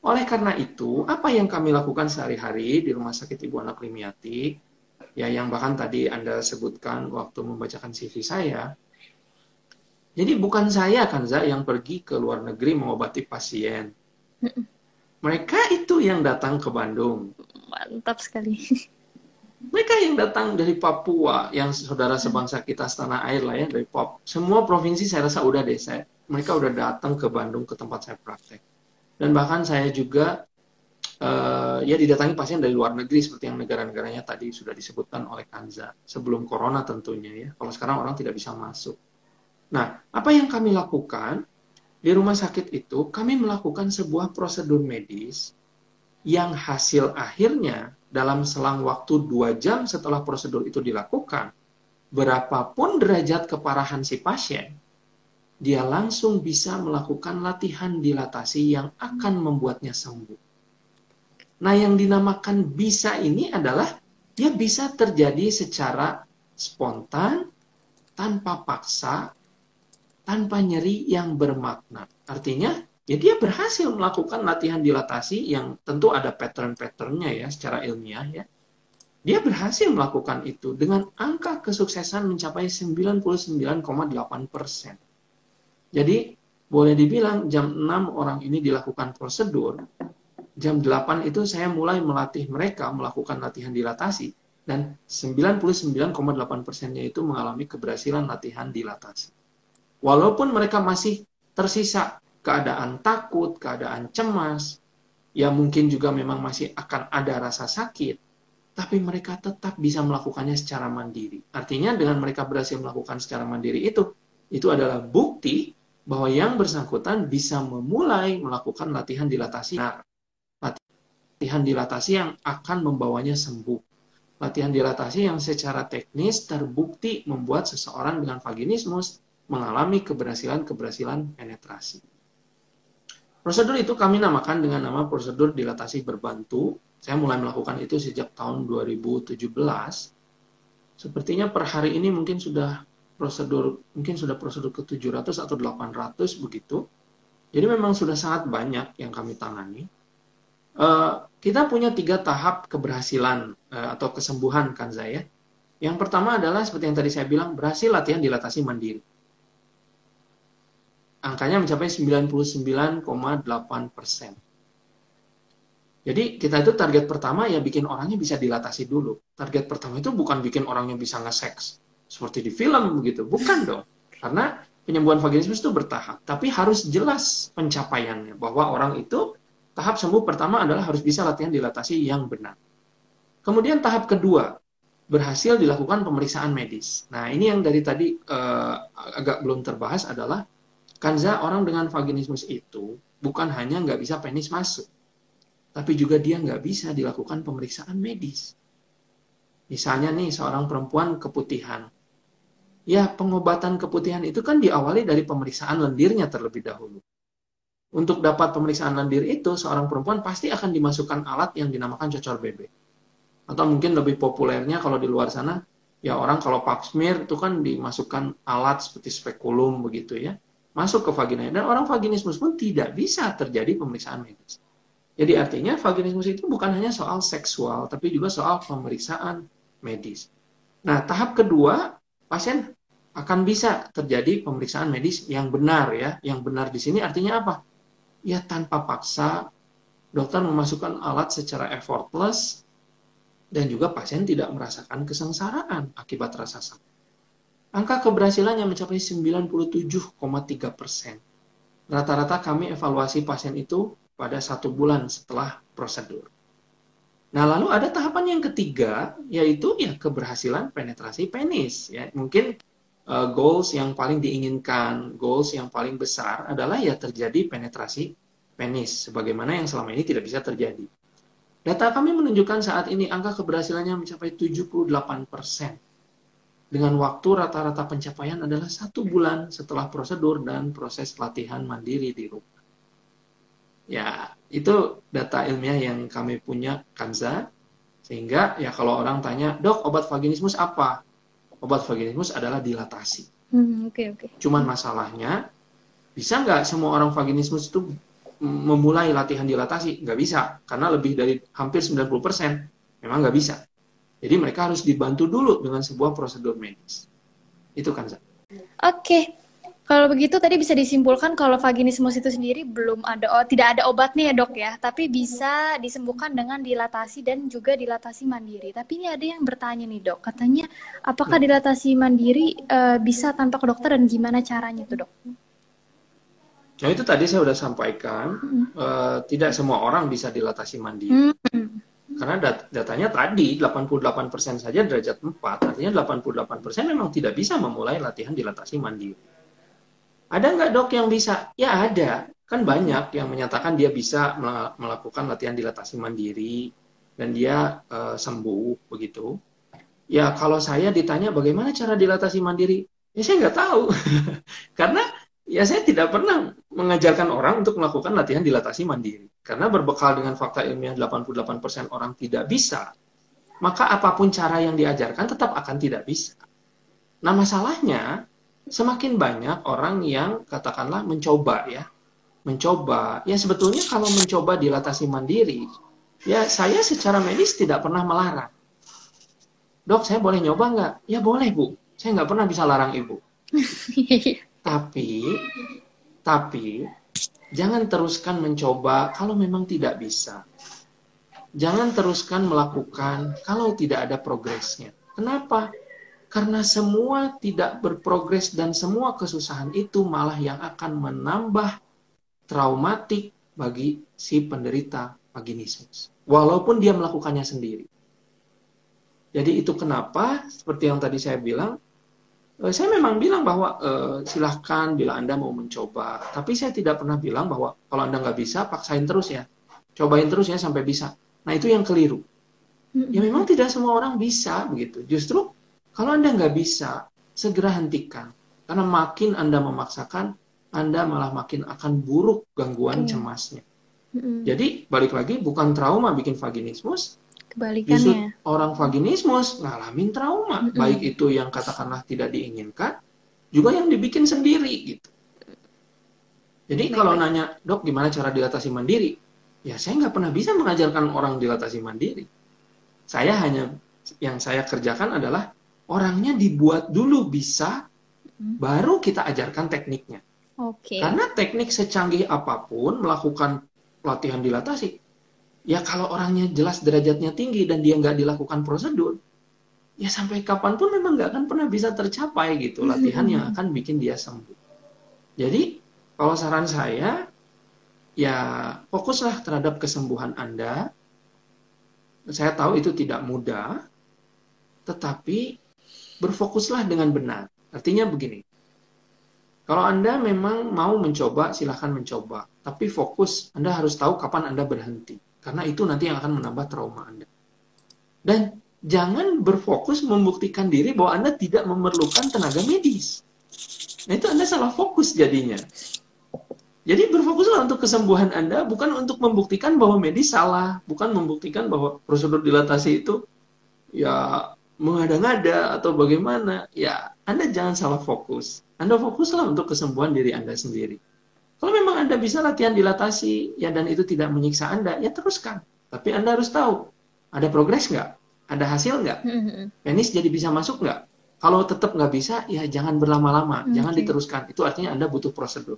Oleh karena itu, apa yang kami lakukan sehari-hari di Rumah Sakit Ibu Anak Limiati, ya yang bahkan tadi Anda sebutkan waktu membacakan CV saya, jadi bukan saya kan Za yang pergi ke luar negeri mengobati pasien. Mereka itu yang datang ke Bandung.
Mantap sekali.
Mereka yang datang dari Papua, yang saudara sebangsa kita setanah air lah ya dari Pop. Semua provinsi saya rasa udah deh saya. Mereka udah datang ke Bandung ke tempat saya praktek dan bahkan saya juga uh, ya didatangi pasien dari luar negeri seperti yang negara-negaranya tadi sudah disebutkan oleh Kanza sebelum corona tentunya ya. Kalau sekarang orang tidak bisa masuk. Nah apa yang kami lakukan? Di rumah sakit itu kami melakukan sebuah prosedur medis yang hasil akhirnya dalam selang waktu dua jam setelah prosedur itu dilakukan berapapun derajat keparahan si pasien, dia langsung bisa melakukan latihan dilatasi yang akan membuatnya sembuh. Nah, yang dinamakan bisa ini adalah dia bisa terjadi secara spontan, tanpa paksa, tanpa nyeri yang bermakna. Artinya, ya dia berhasil melakukan latihan dilatasi yang tentu ada pattern-patternnya ya secara ilmiah ya. Dia berhasil melakukan itu dengan angka kesuksesan mencapai 99,8 persen. Jadi boleh dibilang jam 6 orang ini dilakukan prosedur, jam 8 itu saya mulai melatih mereka melakukan latihan dilatasi dan 99,8 persennya itu mengalami keberhasilan latihan dilatasi. Walaupun mereka masih tersisa keadaan takut, keadaan cemas, ya mungkin juga memang masih akan ada rasa sakit, tapi mereka tetap bisa melakukannya secara mandiri. Artinya dengan mereka berhasil melakukan secara mandiri itu, itu adalah bukti bahwa yang bersangkutan bisa memulai melakukan latihan dilatasi. Nah, latihan dilatasi yang akan membawanya sembuh. Latihan dilatasi yang secara teknis terbukti membuat seseorang dengan vaginismus mengalami keberhasilan-keberhasilan penetrasi. Prosedur itu kami namakan dengan nama prosedur dilatasi berbantu. Saya mulai melakukan itu sejak tahun 2017. Sepertinya per hari ini mungkin sudah prosedur mungkin sudah prosedur ke 700 atau 800 begitu. Jadi memang sudah sangat banyak yang kami tangani. Uh, kita punya tiga tahap keberhasilan uh, atau kesembuhan kan saya. Yang pertama adalah seperti yang tadi saya bilang berhasil latihan dilatasi mandiri. Angkanya mencapai 99,8 persen. Jadi kita itu target pertama ya bikin orangnya bisa dilatasi dulu. Target pertama itu bukan bikin orangnya bisa nge-seks seperti di film begitu. Bukan dong. Karena penyembuhan vaginismus itu bertahap, tapi harus jelas pencapaiannya bahwa orang itu tahap sembuh pertama adalah harus bisa latihan dilatasi yang benar. Kemudian tahap kedua, berhasil dilakukan pemeriksaan medis. Nah, ini yang dari tadi uh, agak belum terbahas adalah kanza orang dengan vaginismus itu bukan hanya nggak bisa penis masuk, tapi juga dia nggak bisa dilakukan pemeriksaan medis. Misalnya nih, seorang perempuan keputihan, Ya, pengobatan keputihan itu kan diawali dari pemeriksaan lendirnya terlebih dahulu. Untuk dapat pemeriksaan lendir itu, seorang perempuan pasti akan dimasukkan alat yang dinamakan cocor bebek. Atau mungkin lebih populernya kalau di luar sana, ya orang kalau pap smear itu kan dimasukkan alat seperti spekulum begitu ya. Masuk ke vagina. Dan orang vaginismus pun tidak bisa terjadi pemeriksaan medis. Jadi artinya vaginismus itu bukan hanya soal seksual, tapi juga soal pemeriksaan medis. Nah, tahap kedua pasien akan bisa terjadi pemeriksaan medis yang benar ya. Yang benar di sini artinya apa? Ya tanpa paksa dokter memasukkan alat secara effortless dan juga pasien tidak merasakan kesengsaraan akibat rasa sakit. Angka keberhasilannya mencapai 97,3 persen. Rata-rata kami evaluasi pasien itu pada satu bulan setelah prosedur. Nah, lalu ada tahapan yang ketiga, yaitu ya keberhasilan penetrasi penis. Ya, mungkin uh, goals yang paling diinginkan, goals yang paling besar adalah ya terjadi penetrasi penis, sebagaimana yang selama ini tidak bisa terjadi. Data kami menunjukkan saat ini angka keberhasilannya mencapai 78 persen. Dengan waktu rata-rata pencapaian adalah satu bulan setelah prosedur dan proses latihan mandiri di rumah. Ya, itu data ilmiah yang kami punya Kanza. Sehingga ya kalau orang tanya, dok obat vaginismus apa? Obat vaginismus adalah dilatasi.
Hmm, okay, okay.
Cuman masalahnya, bisa nggak semua orang vaginismus itu memulai latihan dilatasi? Nggak bisa, karena lebih dari hampir 90% memang nggak bisa. Jadi mereka harus dibantu dulu dengan sebuah prosedur medis. Itu kan,
Oke, okay. Kalau begitu tadi bisa disimpulkan kalau vaginismus itu sendiri belum ada oh, tidak ada obatnya ya dok ya, tapi bisa disembuhkan dengan dilatasi dan juga dilatasi mandiri. Tapi ini ada yang bertanya nih dok, katanya apakah dilatasi mandiri uh, bisa tanpa ke dokter dan gimana caranya tuh dok?
Nah itu tadi saya sudah sampaikan, hmm. uh, tidak semua orang bisa dilatasi mandiri. Hmm. Karena dat datanya tadi 88% saja derajat 4, artinya 88% memang tidak bisa memulai latihan dilatasi mandiri. Ada nggak dok yang bisa? Ya ada. Kan banyak yang menyatakan dia bisa melakukan latihan dilatasi mandiri dan dia uh, sembuh begitu. Ya kalau saya ditanya bagaimana cara dilatasi mandiri, ya saya nggak tahu. Karena ya saya tidak pernah mengajarkan orang untuk melakukan latihan dilatasi mandiri. Karena berbekal dengan fakta ilmiah 88% orang tidak bisa, maka apa pun cara yang diajarkan tetap akan tidak bisa. Nah masalahnya, semakin banyak orang yang katakanlah mencoba ya, mencoba. Ya sebetulnya kalau mencoba dilatasi mandiri, ya saya secara medis tidak pernah melarang dok saya boleh nyoba nggak? Ya boleh bu, saya nggak pernah bisa larang ibu. tapi, tapi jangan teruskan mencoba kalau memang tidak bisa. Jangan teruskan melakukan kalau tidak ada progresnya. Kenapa? Karena semua tidak berprogres dan semua kesusahan itu malah yang akan menambah traumatik bagi si penderita vaginismus. Walaupun dia melakukannya sendiri. Jadi itu kenapa seperti yang tadi saya bilang, eh, saya memang bilang bahwa eh, silahkan bila Anda mau mencoba. Tapi saya tidak pernah bilang bahwa kalau Anda nggak bisa, paksain terus ya. Cobain terus ya sampai bisa. Nah itu yang keliru. Ya memang tidak semua orang bisa begitu. Justru kalau Anda nggak bisa, segera hentikan. Karena makin Anda memaksakan, Anda malah makin akan buruk gangguan iya. cemasnya. Jadi balik lagi bukan trauma bikin vaginismus,
Kebalikannya.
Justru orang vaginismus ngalamin trauma, baik itu yang katakanlah tidak diinginkan, juga yang dibikin sendiri gitu. Jadi Baik. kalau nanya, dok gimana cara dilatasi mandiri? Ya saya nggak pernah bisa mengajarkan orang dilatasi mandiri. Saya hanya, yang saya kerjakan adalah orangnya dibuat dulu bisa, baru kita ajarkan tekniknya.
Okay.
Karena teknik secanggih apa pun melakukan latihan dilatasi, ya kalau orangnya jelas derajatnya tinggi dan dia nggak dilakukan prosedur, ya sampai kapan pun memang nggak akan pernah bisa tercapai gitu latihan yang akan bikin dia sembuh. Jadi kalau saran saya, ya fokuslah terhadap kesembuhan Anda. Saya tahu itu tidak mudah, tetapi berfokuslah dengan benar. Artinya begini, kalau Anda memang mau mencoba, silahkan mencoba. Tapi fokus, Anda harus tahu kapan Anda berhenti. Karena itu nanti yang akan menambah trauma Anda. Dan jangan berfokus membuktikan diri bahwa Anda tidak memerlukan tenaga medis. Nah itu Anda salah fokus jadinya. Jadi berfokuslah untuk kesembuhan Anda, bukan untuk membuktikan bahwa medis salah, bukan membuktikan bahwa prosedur dilatasi itu ya mengada-ngada atau bagaimana. Ya, Anda jangan salah fokus. Anda fokuslah untuk kesembuhan diri Anda sendiri. Kalau memang Anda bisa latihan dilatasi ya dan itu tidak menyiksa Anda, ya teruskan. Tapi Anda harus tahu, ada progres nggak? Ada hasil nggak? Mm-hmm. Penis jadi bisa masuk nggak? Kalau tetap nggak bisa, ya jangan berlama-lama, okay. jangan diteruskan. Itu artinya Anda butuh prosedur.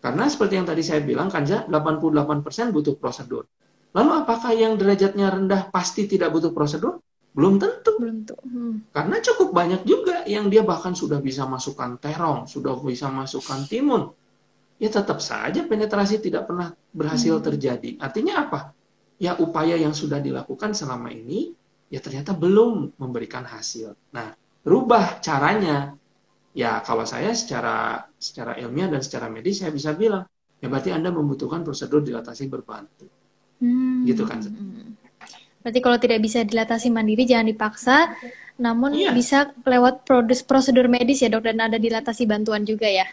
Karena seperti yang tadi saya bilang, Kanja, 88% butuh prosedur. Lalu apakah yang derajatnya rendah pasti tidak butuh prosedur? Belum tentu.
Belum tentu. Hmm.
Karena cukup banyak juga yang dia bahkan sudah bisa masukkan terong, sudah bisa masukkan timun, ya tetap saja penetrasi tidak pernah berhasil hmm. terjadi. Artinya apa? Ya upaya yang sudah dilakukan selama ini ya ternyata belum memberikan hasil. Nah, rubah caranya. Ya kalau saya secara secara ilmiah dan secara medis saya bisa bilang, ya berarti Anda membutuhkan prosedur dilatasi berbantu. Hmm. Gitu kan.
Berarti kalau tidak bisa dilatasi mandiri jangan dipaksa, namun iya. bisa lewat prosedur medis ya dok dan ada dilatasi bantuan juga ya.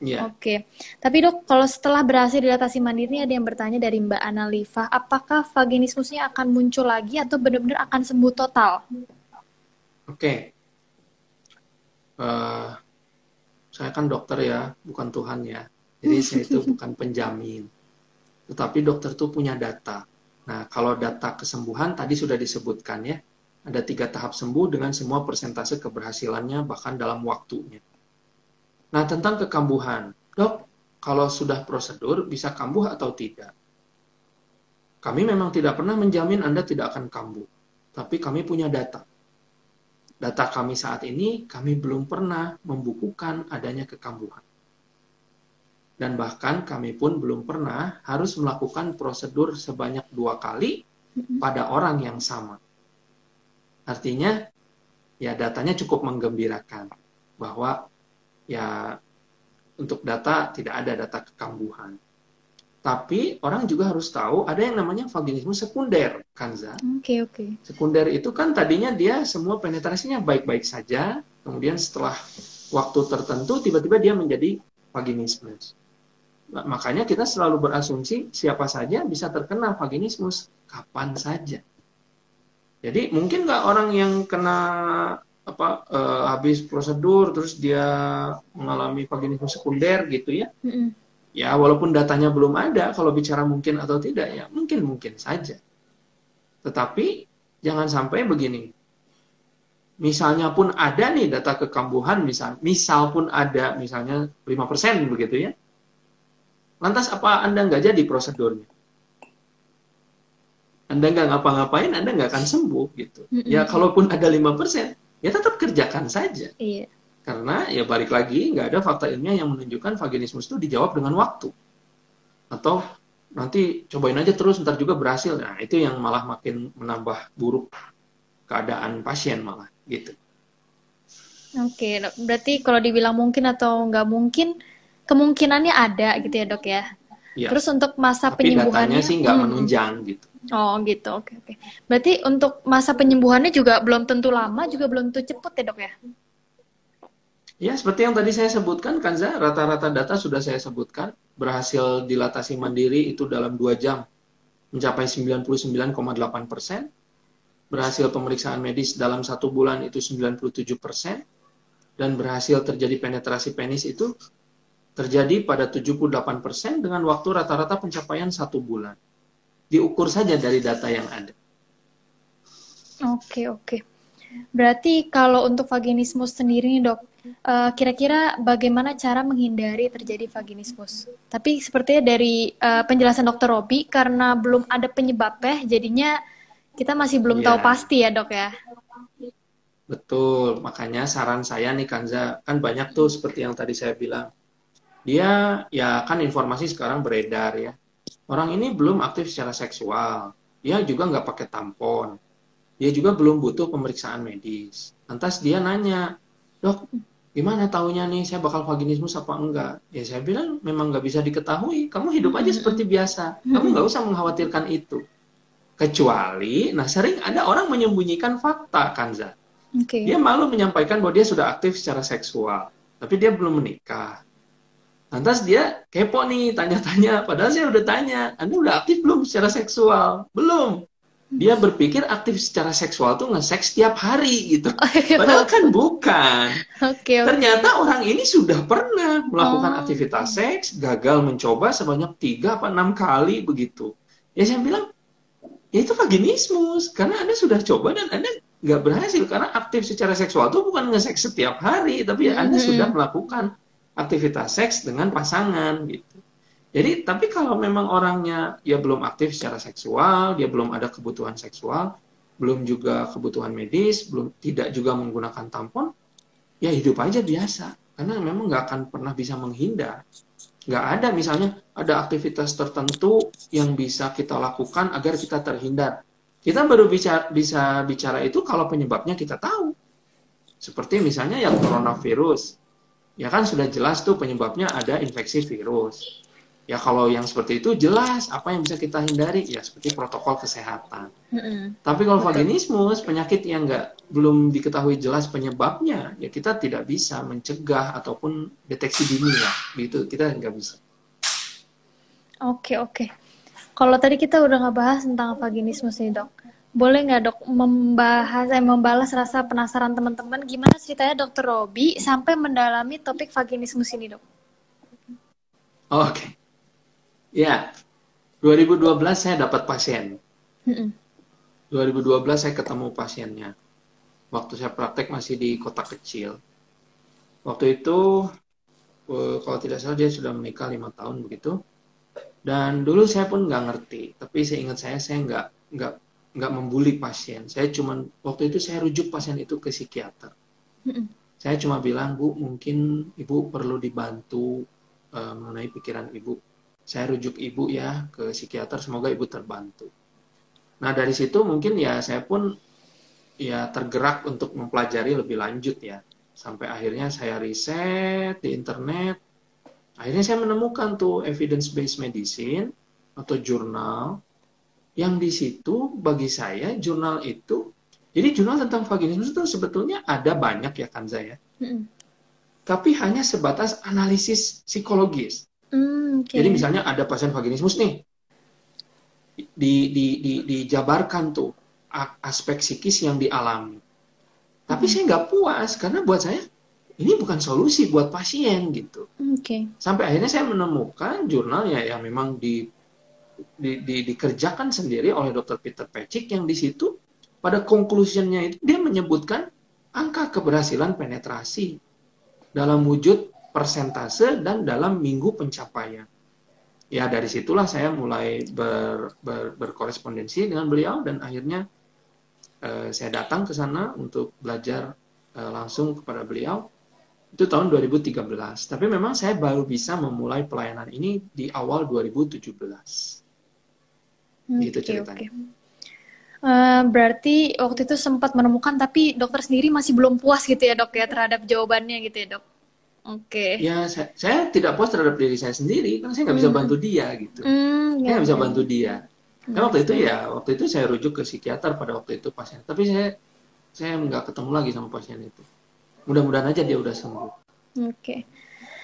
Yeah.
Oke, tapi dok, kalau setelah berhasil dilatasi mandiri, ada yang bertanya dari Mbak Analifa, apakah vaginismusnya akan muncul lagi atau benar-benar akan sembuh total?
Oke, okay. uh, saya kan dokter ya, bukan Tuhan ya, jadi saya itu bukan penjamin. Tetapi dokter tuh punya data. Nah, kalau data kesembuhan tadi sudah disebutkan ya, ada tiga tahap sembuh dengan semua persentase keberhasilannya bahkan dalam waktunya. Nah, tentang kekambuhan. Dok, kalau sudah prosedur bisa kambuh atau tidak? Kami memang tidak pernah menjamin Anda tidak akan kambuh. Tapi kami punya data. Data kami saat ini, kami belum pernah membukukan adanya kekambuhan. Dan bahkan kami pun belum pernah harus melakukan prosedur sebanyak dua kali pada orang yang sama. Artinya, ya datanya cukup menggembirakan bahwa ya untuk data tidak ada data kekambuhan. Tapi orang juga harus tahu ada yang namanya vaginisme sekunder, Kanza.
Oke, okay, oke. Okay.
Sekunder itu kan tadinya dia semua penetrasinya baik-baik saja, kemudian setelah waktu tertentu tiba-tiba dia menjadi vaginisme. Nah, makanya kita selalu berasumsi siapa saja bisa terkena vaginismus kapan saja. Jadi mungkin nggak orang yang kena apa uh, habis prosedur terus dia mengalami vaginisme sekunder gitu ya? Mm -hmm Ya, walaupun datanya belum ada, kalau bicara mungkin atau tidak, ya mungkin-mungkin saja. Tetapi jangan sampai begini. Misalnya pun ada nih data kekambuhan, misal, misal pun ada misalnya 5% begitu ya. Lantas apa Anda nggak jadi prosedurnya? Anda nggak ngapa-ngapain, Anda nggak akan sembuh gitu. Ya kalaupun ada 5%, ya tetap kerjakan saja. Iya. Karena ya balik lagi nggak ada fakta ilmiah yang menunjukkan vaginismus itu dijawab dengan waktu. Atau nanti cobain aja terus ntar juga berhasil. Nah itu yang malah makin menambah buruk keadaan pasien malah gitu.
Oke, berarti kalau dibilang mungkin atau nggak mungkin, kemungkinannya ada gitu ya dok ya. Ya. Terus untuk masa Tapi penyembuhannya
sih nggak hmm. menunjang gitu.
Oh gitu, oke oke. Berarti untuk masa penyembuhannya juga belum tentu lama, juga belum tentu cepet ya dok ya?
Ya, seperti yang tadi saya sebutkan, Kanza, rata-rata data sudah saya sebutkan. Berhasil dilatasi mandiri itu dalam dua jam, mencapai 99,8 persen. Berhasil pemeriksaan medis dalam satu bulan itu 97 persen. Dan berhasil terjadi penetrasi penis itu terjadi pada 78 persen dengan waktu rata-rata pencapaian satu bulan. Diukur saja dari data yang ada.
Oke, oke. Berarti kalau untuk vaginismus sendiri nih dok, uh, kira-kira bagaimana cara menghindari terjadi vaginismus? Tapi sepertinya dari uh, penjelasan dokter Robi, karena belum ada penyebabnya, jadinya kita masih belum ya. tahu pasti ya dok ya?
Betul, makanya saran saya nih Kanza, kan banyak tuh seperti yang tadi saya bilang. Dia ya kan informasi sekarang beredar ya. Orang ini belum aktif secara seksual, dia juga nggak pakai tampon dia juga belum butuh pemeriksaan medis. Lantas dia nanya, dok, gimana tahunya nih saya bakal vaginismus apa enggak? Ya saya bilang memang nggak bisa diketahui. Kamu hidup aja seperti biasa. Kamu nggak usah mengkhawatirkan itu. Kecuali, nah sering ada orang menyembunyikan fakta, Kanza. Okay. Dia malu menyampaikan bahwa dia sudah aktif secara seksual, tapi dia belum menikah. Lantas dia kepo nih, tanya-tanya. Padahal saya udah tanya, Anda udah aktif belum secara seksual? Belum dia berpikir aktif secara seksual tuh nge-seks setiap hari gitu. Padahal kan bukan. Okay, okay. Ternyata orang ini sudah pernah melakukan oh. aktivitas seks, gagal mencoba sebanyak tiga apa enam kali begitu. Ya saya bilang, ya itu vaginismus. Karena Anda sudah coba dan Anda nggak berhasil. Karena aktif secara seksual itu bukan nge-seks setiap hari. Tapi Anda mm -hmm. sudah melakukan aktivitas seks dengan pasangan gitu. Jadi, tapi kalau memang orangnya ya belum aktif secara seksual, dia belum ada kebutuhan seksual, belum juga kebutuhan medis, belum tidak juga menggunakan tampon, ya hidup aja biasa. Karena memang nggak akan pernah bisa menghindar. Nggak ada misalnya ada aktivitas tertentu yang bisa kita lakukan agar kita terhindar. Kita baru bisa bisa bicara itu kalau penyebabnya kita tahu. Seperti misalnya yang coronavirus. Ya kan sudah jelas tuh penyebabnya ada infeksi virus Ya kalau yang seperti itu jelas apa yang bisa kita hindari ya seperti protokol kesehatan. Mm-hmm. Tapi kalau vaginismus penyakit yang nggak belum diketahui jelas penyebabnya ya kita tidak bisa mencegah ataupun deteksi dini ya gitu kita nggak bisa.
Oke oke. Kalau tadi kita udah ngebahas tentang vaginismus nih dok, boleh nggak dok membahas eh membalas rasa penasaran teman-teman gimana ceritanya dokter Robi sampai mendalami topik vaginismus ini dok?
Oke. Okay. Ya, 2012 saya dapat pasien. Mm -mm. 2012 saya ketemu pasiennya. Waktu saya praktek masih di kota kecil. Waktu itu, eh, kalau tidak salah dia sudah menikah lima tahun begitu. Dan dulu saya pun nggak ngerti, tapi saya ingat saya saya nggak nggak nggak membuli pasien. Saya cuma waktu itu saya rujuk pasien itu ke psikiater. Saya cuma bilang bu mungkin ibu perlu dibantu uh, mengenai pikiran ibu. Saya rujuk ibu ya ke psikiater semoga ibu terbantu. Nah dari situ mungkin ya saya pun ya tergerak untuk mempelajari lebih lanjut ya. Sampai akhirnya saya riset di internet. Akhirnya saya menemukan tuh evidence-based medicine atau jurnal yang di situ bagi saya jurnal itu jadi jurnal tentang vaginismus itu sebetulnya ada banyak ya kan saya. Mm. Tapi hanya sebatas analisis psikologis. Mm, okay. Jadi misalnya ada pasien vaginismus nih, di, di, di, dijabarkan tuh aspek psikis yang dialami. Tapi mm. saya nggak puas karena buat saya ini bukan solusi buat pasien gitu. Okay. Sampai akhirnya saya menemukan jurnal ya yang memang di, di, di, dikerjakan sendiri oleh Dr. Peter Patrick yang di situ pada conclusionnya itu dia menyebutkan angka keberhasilan penetrasi dalam wujud persentase dan dalam minggu pencapaian. Ya dari situlah saya mulai ber, ber, berkorespondensi dengan beliau dan akhirnya eh, saya datang ke sana untuk belajar eh, langsung kepada beliau itu tahun 2013. Tapi memang saya baru bisa memulai pelayanan ini di awal 2017. Hmm, gitu ceritanya. Okay.
Uh, eh, berarti waktu itu sempat menemukan tapi dokter sendiri masih belum puas gitu ya dok ya terhadap jawabannya gitu ya dok. Oke.
Okay. Ya saya, saya tidak puas terhadap diri saya sendiri karena saya nggak bisa hmm. bantu dia gitu. Hmm, saya nggak bisa bantu dia. Karena waktu itu ya waktu itu saya rujuk ke psikiater pada waktu itu pasien. Tapi saya saya nggak ketemu lagi sama pasien itu mudah-mudahan aja dia udah sembuh. Oke.
Okay.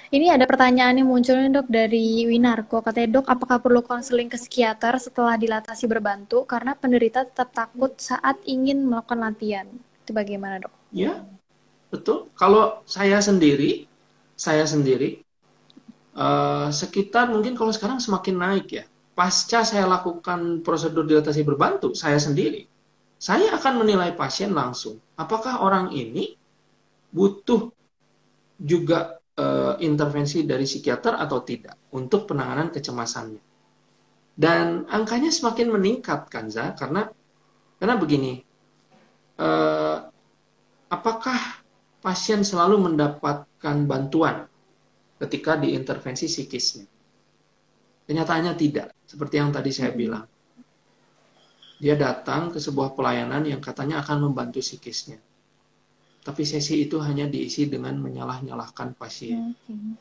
Ini ada pertanyaan yang muncul nih dok dari Winarko. Katanya dok, apakah perlu konseling ke psikiater setelah dilatasi berbantu karena penderita tetap takut saat ingin melakukan latihan? Itu bagaimana dok?
Ya, betul. Kalau saya sendiri, saya sendiri uh, sekitar mungkin kalau sekarang semakin naik ya. Pasca saya lakukan prosedur dilatasi berbantu, saya sendiri, saya akan menilai pasien langsung. Apakah orang ini butuh juga uh, intervensi dari psikiater atau tidak untuk penanganan kecemasannya. Dan angkanya semakin meningkat, Kanza, karena karena begini, uh, apakah pasien selalu mendapatkan bantuan ketika diintervensi psikisnya? Kenyataannya tidak, seperti yang tadi saya bilang. Dia datang ke sebuah pelayanan yang katanya akan membantu psikisnya tapi sesi itu hanya diisi dengan menyalah-nyalahkan pasien. Okay.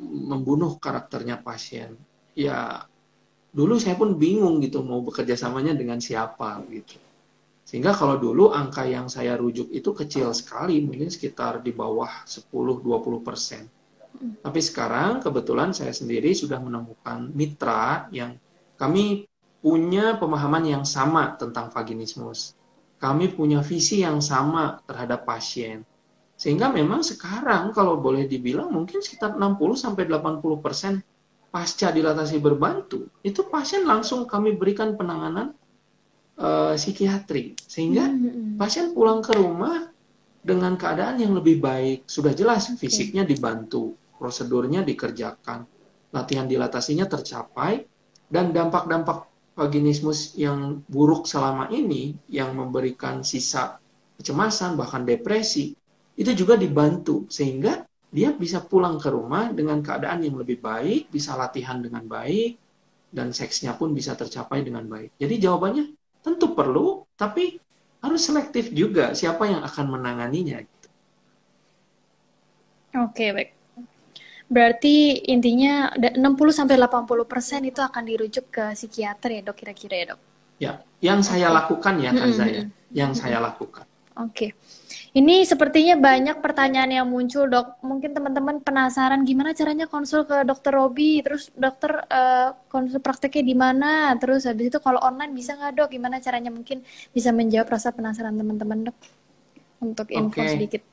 Membunuh karakternya pasien. Ya, dulu saya pun bingung gitu mau bekerja samanya dengan siapa gitu. Sehingga kalau dulu angka yang saya rujuk itu kecil sekali, mungkin sekitar di bawah 10-20 persen. Hmm. Tapi sekarang kebetulan saya sendiri sudah menemukan mitra yang kami punya pemahaman yang sama tentang vaginismus kami punya visi yang sama terhadap pasien. Sehingga memang sekarang kalau boleh dibilang mungkin sekitar 60 sampai 80 persen pasca dilatasi berbantu itu pasien langsung kami berikan penanganan uh, psikiatri sehingga hmm, hmm, hmm. pasien pulang ke rumah dengan keadaan yang lebih baik sudah jelas fisiknya dibantu prosedurnya dikerjakan latihan dilatasinya tercapai dan dampak-dampak vaginismus yang buruk selama ini yang memberikan sisa kecemasan bahkan depresi itu juga dibantu sehingga dia bisa pulang ke rumah dengan keadaan yang lebih baik, bisa latihan dengan baik dan seksnya pun bisa tercapai dengan baik. Jadi jawabannya tentu perlu tapi harus selektif juga siapa yang akan menanganinya.
Oke, baik. Berarti intinya 60 sampai 80 persen itu akan dirujuk ke psikiater ya dok kira-kira ya dok?
Ya, yang saya lakukan ya kan saya, yang saya lakukan.
Oke. Ini sepertinya banyak pertanyaan yang muncul, dok. Mungkin teman-teman penasaran gimana caranya konsul ke dokter Robi, terus dokter uh, konsul prakteknya di mana, terus habis itu kalau online bisa nggak dok? Gimana caranya mungkin bisa menjawab rasa penasaran teman-teman dok? Untuk info okay. sedikit.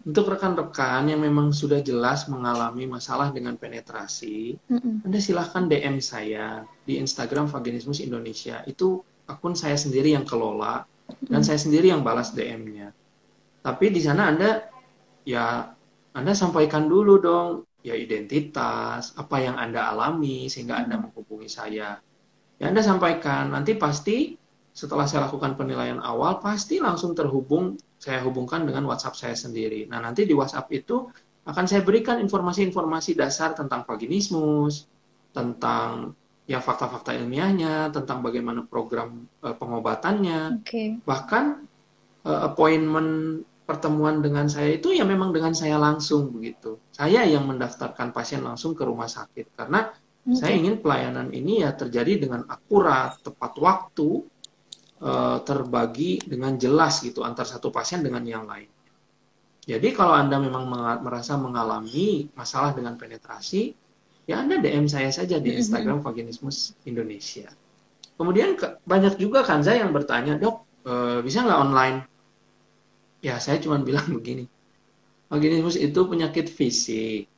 Untuk rekan-rekan yang memang sudah jelas mengalami masalah dengan penetrasi, mm-hmm. Anda silahkan DM saya di Instagram Vaginismus Indonesia. Itu akun saya sendiri yang kelola mm-hmm. dan saya sendiri yang balas DM-nya. Tapi di sana Anda ya Anda sampaikan dulu dong ya identitas, apa yang Anda alami sehingga Anda menghubungi saya. Ya Anda sampaikan, nanti pasti setelah saya lakukan penilaian awal pasti langsung terhubung saya hubungkan dengan WhatsApp saya sendiri. Nah, nanti di WhatsApp itu akan saya berikan informasi-informasi dasar tentang vaginismus, tentang ya fakta-fakta ilmiahnya, tentang bagaimana program uh, pengobatannya, okay. bahkan uh, appointment pertemuan dengan saya itu ya memang dengan saya langsung begitu. Saya yang mendaftarkan pasien langsung ke rumah sakit karena okay. saya ingin pelayanan ini ya terjadi dengan akurat, tepat waktu, uh, terbagi dengan jelas gitu antar satu pasien dengan yang lain. Jadi kalau Anda memang merasa mengalami masalah dengan penetrasi, ya Anda DM saya saja di Instagram Vaginismus Indonesia. Kemudian ke, banyak juga kan saya yang bertanya, dok e, bisa nggak online? Ya saya cuma bilang begini, vaginismus itu penyakit fisik.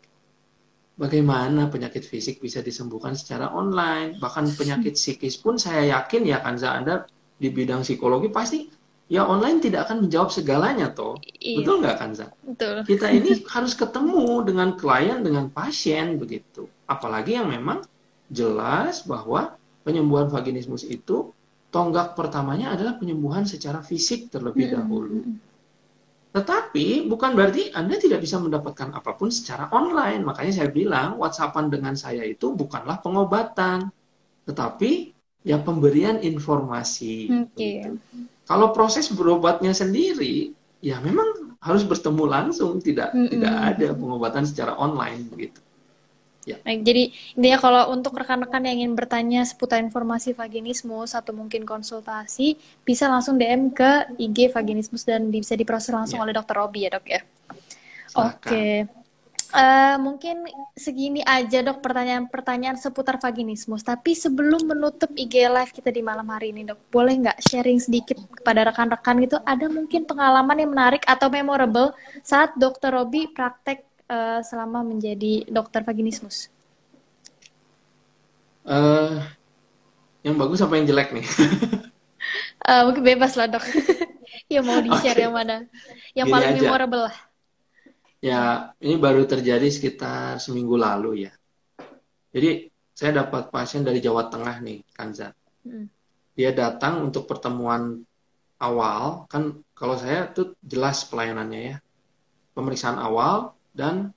Bagaimana penyakit fisik bisa disembuhkan secara online? Bahkan penyakit psikis pun saya yakin ya Kanza Anda di bidang psikologi pasti ya online tidak akan menjawab segalanya toh. Iya. Betul nggak Kanza? Betul. Kita ini harus ketemu dengan klien, dengan pasien begitu. Apalagi yang memang jelas bahwa penyembuhan vaginismus itu tonggak pertamanya adalah penyembuhan secara fisik terlebih dahulu. Tetapi bukan berarti Anda tidak bisa mendapatkan apa pun secara online. Makanya saya bilang WhatsAppan dengan saya itu bukanlah pengobatan, tetapi ya pemberian informasi. Okay. Kalau proses berobatnya sendiri, ya memang harus bertemu langsung, tidak mm -mm. tidak ada pengobatan secara online begitu.
Ya. Baik, jadi intinya kalau untuk rekan-rekan yang ingin bertanya seputar informasi vaginismus atau mungkin konsultasi, bisa langsung DM ke IG vaginismus dan bisa diproses langsung ya. oleh dokter Robi ya dok ya. Oke. Okay. Uh, mungkin segini aja dok pertanyaan-pertanyaan seputar vaginismus. Tapi sebelum menutup IG live kita di malam hari ini dok, boleh nggak sharing sedikit kepada rekan-rekan gitu? Ada mungkin pengalaman yang menarik atau memorable saat dokter Robi praktek uh, selama menjadi dokter vaginismus?
Uh, yang bagus apa yang jelek nih?
uh, mungkin bebas lah dok. ya mau di-share okay. yang mana? Yang Gini paling aja. memorable lah.
Ya, ini baru terjadi sekitar seminggu lalu ya. Jadi saya dapat pasien dari Jawa Tengah nih, Kanza. Hmm. Dia datang untuk pertemuan awal, kan kalau saya tuh jelas pelayanannya ya. Pemeriksaan awal dan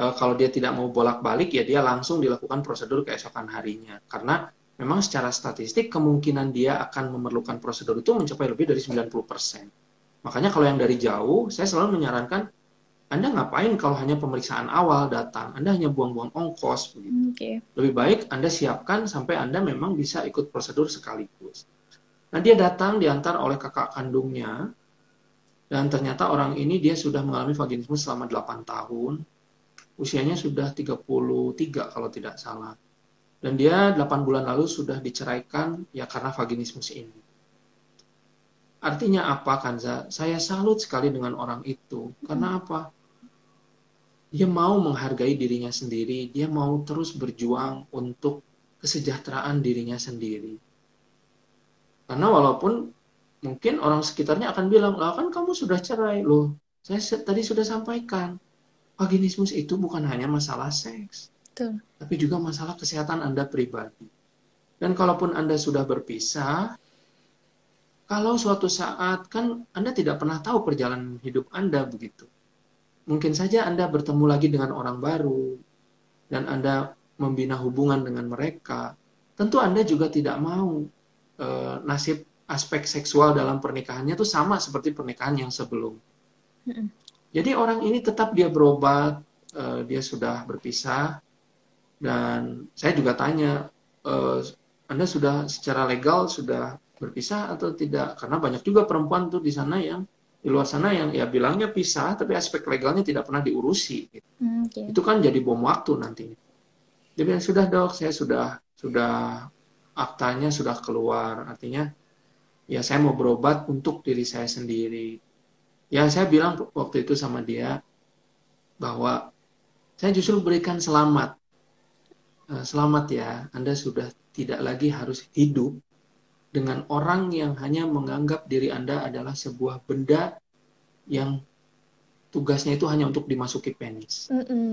e, kalau dia tidak mau bolak-balik ya dia langsung dilakukan prosedur keesokan harinya. Karena memang secara statistik kemungkinan dia akan memerlukan prosedur itu mencapai lebih dari 90%. Makanya kalau yang dari jauh, saya selalu menyarankan anda ngapain kalau hanya pemeriksaan awal datang? Anda hanya buang-buang ongkos. Begitu. Okay. Lebih baik Anda siapkan sampai Anda memang bisa ikut prosedur sekaligus. Nah dia datang diantar oleh kakak kandungnya, dan ternyata orang ini dia sudah mengalami vaginismus selama 8 tahun, usianya sudah 33 kalau tidak salah. Dan dia 8 bulan lalu sudah diceraikan ya karena vaginismus ini. Artinya apa Kanza? Saya salut sekali dengan orang itu. Karena apa? Dia mau menghargai dirinya sendiri, dia mau terus berjuang untuk kesejahteraan dirinya sendiri. Karena walaupun mungkin orang sekitarnya akan bilang, lah kan kamu sudah cerai loh. Saya tadi sudah sampaikan, vaginismus itu bukan hanya masalah seks, Betul. tapi juga masalah kesehatan Anda pribadi. Dan kalaupun Anda sudah berpisah, kalau suatu saat kan Anda tidak pernah tahu perjalanan hidup Anda begitu mungkin saja Anda bertemu lagi dengan orang baru dan Anda membina hubungan dengan mereka. Tentu Anda juga tidak mau e, nasib aspek seksual dalam pernikahannya itu sama seperti pernikahan yang sebelum. Jadi orang ini tetap dia berobat, e, dia sudah berpisah dan saya juga tanya, e, Anda sudah secara legal sudah berpisah atau tidak? Karena banyak juga perempuan tuh di sana yang di luar sana yang ya bilangnya pisah tapi aspek legalnya tidak pernah diurusi gitu. Hmm, okay. itu kan jadi bom waktu nanti dia bilang sudah dok saya sudah sudah aktanya sudah keluar artinya ya saya mau berobat untuk diri saya sendiri ya saya bilang waktu itu sama dia bahwa saya justru berikan selamat eh, selamat ya Anda sudah tidak lagi harus hidup dengan orang yang hanya menganggap diri Anda adalah sebuah benda yang tugasnya itu hanya untuk dimasuki penis. Mm -mm.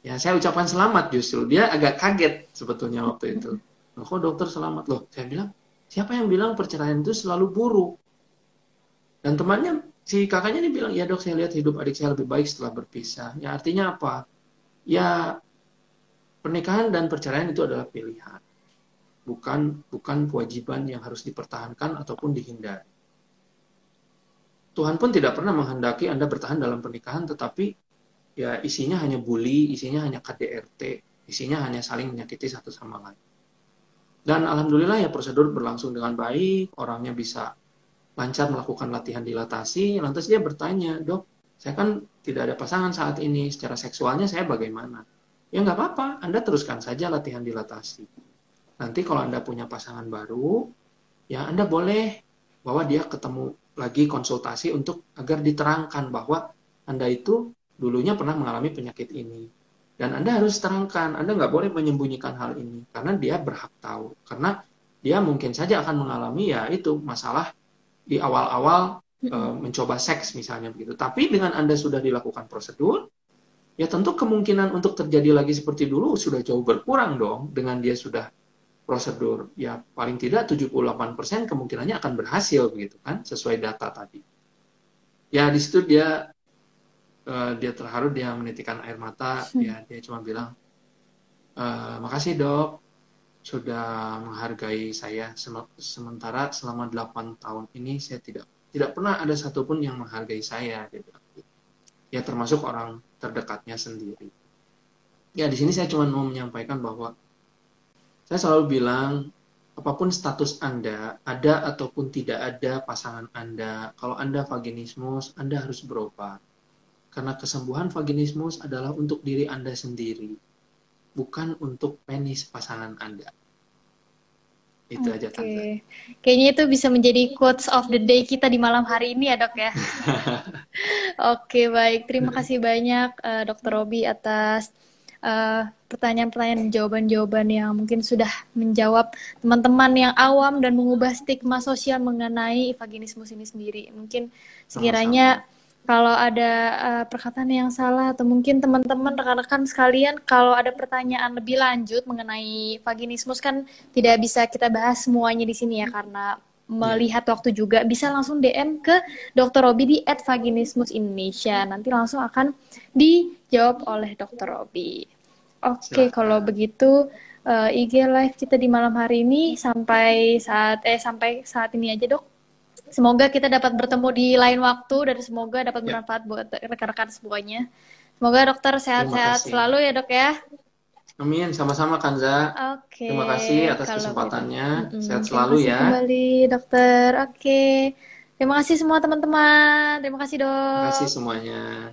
Ya, saya ucapkan selamat justru. Dia agak kaget sebetulnya waktu itu. Loh, kok dokter selamat loh? Saya bilang, siapa yang bilang perceraian itu selalu buruk? Dan temannya, si kakaknya ini bilang, ya dok, saya lihat hidup adik saya lebih baik setelah berpisah. Ya artinya apa? Ya pernikahan dan perceraian itu adalah pilihan bukan bukan kewajiban yang harus dipertahankan ataupun dihindari. Tuhan pun tidak pernah menghendaki Anda bertahan dalam pernikahan, tetapi ya isinya hanya bully, isinya hanya KDRT, isinya hanya saling menyakiti satu sama lain. Dan alhamdulillah ya prosedur berlangsung dengan baik, orangnya bisa lancar melakukan latihan dilatasi, lantas dia bertanya, dok, saya kan tidak ada pasangan saat ini, secara seksualnya saya bagaimana? Ya nggak apa-apa, Anda teruskan saja latihan dilatasi. Nanti kalau Anda punya pasangan baru, ya Anda boleh bahwa dia ketemu lagi konsultasi untuk agar diterangkan bahwa Anda itu dulunya pernah mengalami penyakit ini. Dan Anda harus terangkan, Anda nggak boleh menyembunyikan hal ini, karena dia berhak tahu. Karena dia mungkin saja akan mengalami ya itu masalah di awal-awal e, mencoba seks misalnya begitu. Tapi dengan Anda sudah dilakukan prosedur, ya tentu kemungkinan untuk terjadi lagi seperti dulu sudah jauh berkurang dong dengan dia sudah prosedur ya paling tidak 78% kemungkinannya akan berhasil begitu kan sesuai data tadi. Ya di situ dia uh, dia terharu dia menitikan air mata hmm. ya dia cuma bilang e, makasih dok sudah menghargai saya sementara selama 8 tahun ini saya tidak tidak pernah ada satupun yang menghargai saya. Ya termasuk orang terdekatnya sendiri. Ya di sini saya cuma mau menyampaikan bahwa saya selalu bilang, apa pun status Anda, ada ataupun tidak ada pasangan Anda, kalau Anda vaginismus, Anda harus berobat. Karena kesembuhan vaginismus adalah untuk diri Anda sendiri, bukan untuk penis pasangan Anda. Itu okay. aja Tante.
Kayaknya itu bisa menjadi quotes of the day kita di malam hari ini ya dok ya. Oke okay, baik, terima kasih banyak uh, Dokter Robi atas pertanyaan-pertanyaan dan jawaban-jawaban yang mungkin sudah menjawab teman-teman yang awam dan mengubah stigma sosial mengenai vaginismus ini sendiri. Mungkin sekiranya Sama-sama. kalau ada uh, perkataan yang salah atau mungkin teman-teman rekan-rekan sekalian kalau ada pertanyaan lebih lanjut mengenai vaginismus kan tidak bisa kita bahas semuanya di sini ya karena melihat waktu juga bisa langsung DM ke Dr. Robi di @vaginismus Indonesia. Nanti langsung akan dijawab oleh Dr. Robi. Oke, okay, kalau begitu uh, eh, IG live kita di malam hari ini sampai saat eh sampai saat ini aja, Dok. Semoga kita dapat bertemu di lain waktu dan semoga dapat ya. bermanfaat buat rekan-rekan semuanya. Semoga dokter sehat-sehat selalu ya, Dok ya.
Amin, sama-sama Kanza.
Oke. Okay.
Terima kasih atas Kalau kesempatannya. Gitu. Sehat selalu
Terima kasih
ya.
Kembali dokter. Oke. Okay. Terima kasih semua teman-teman. Terima kasih dok.
Terima kasih semuanya.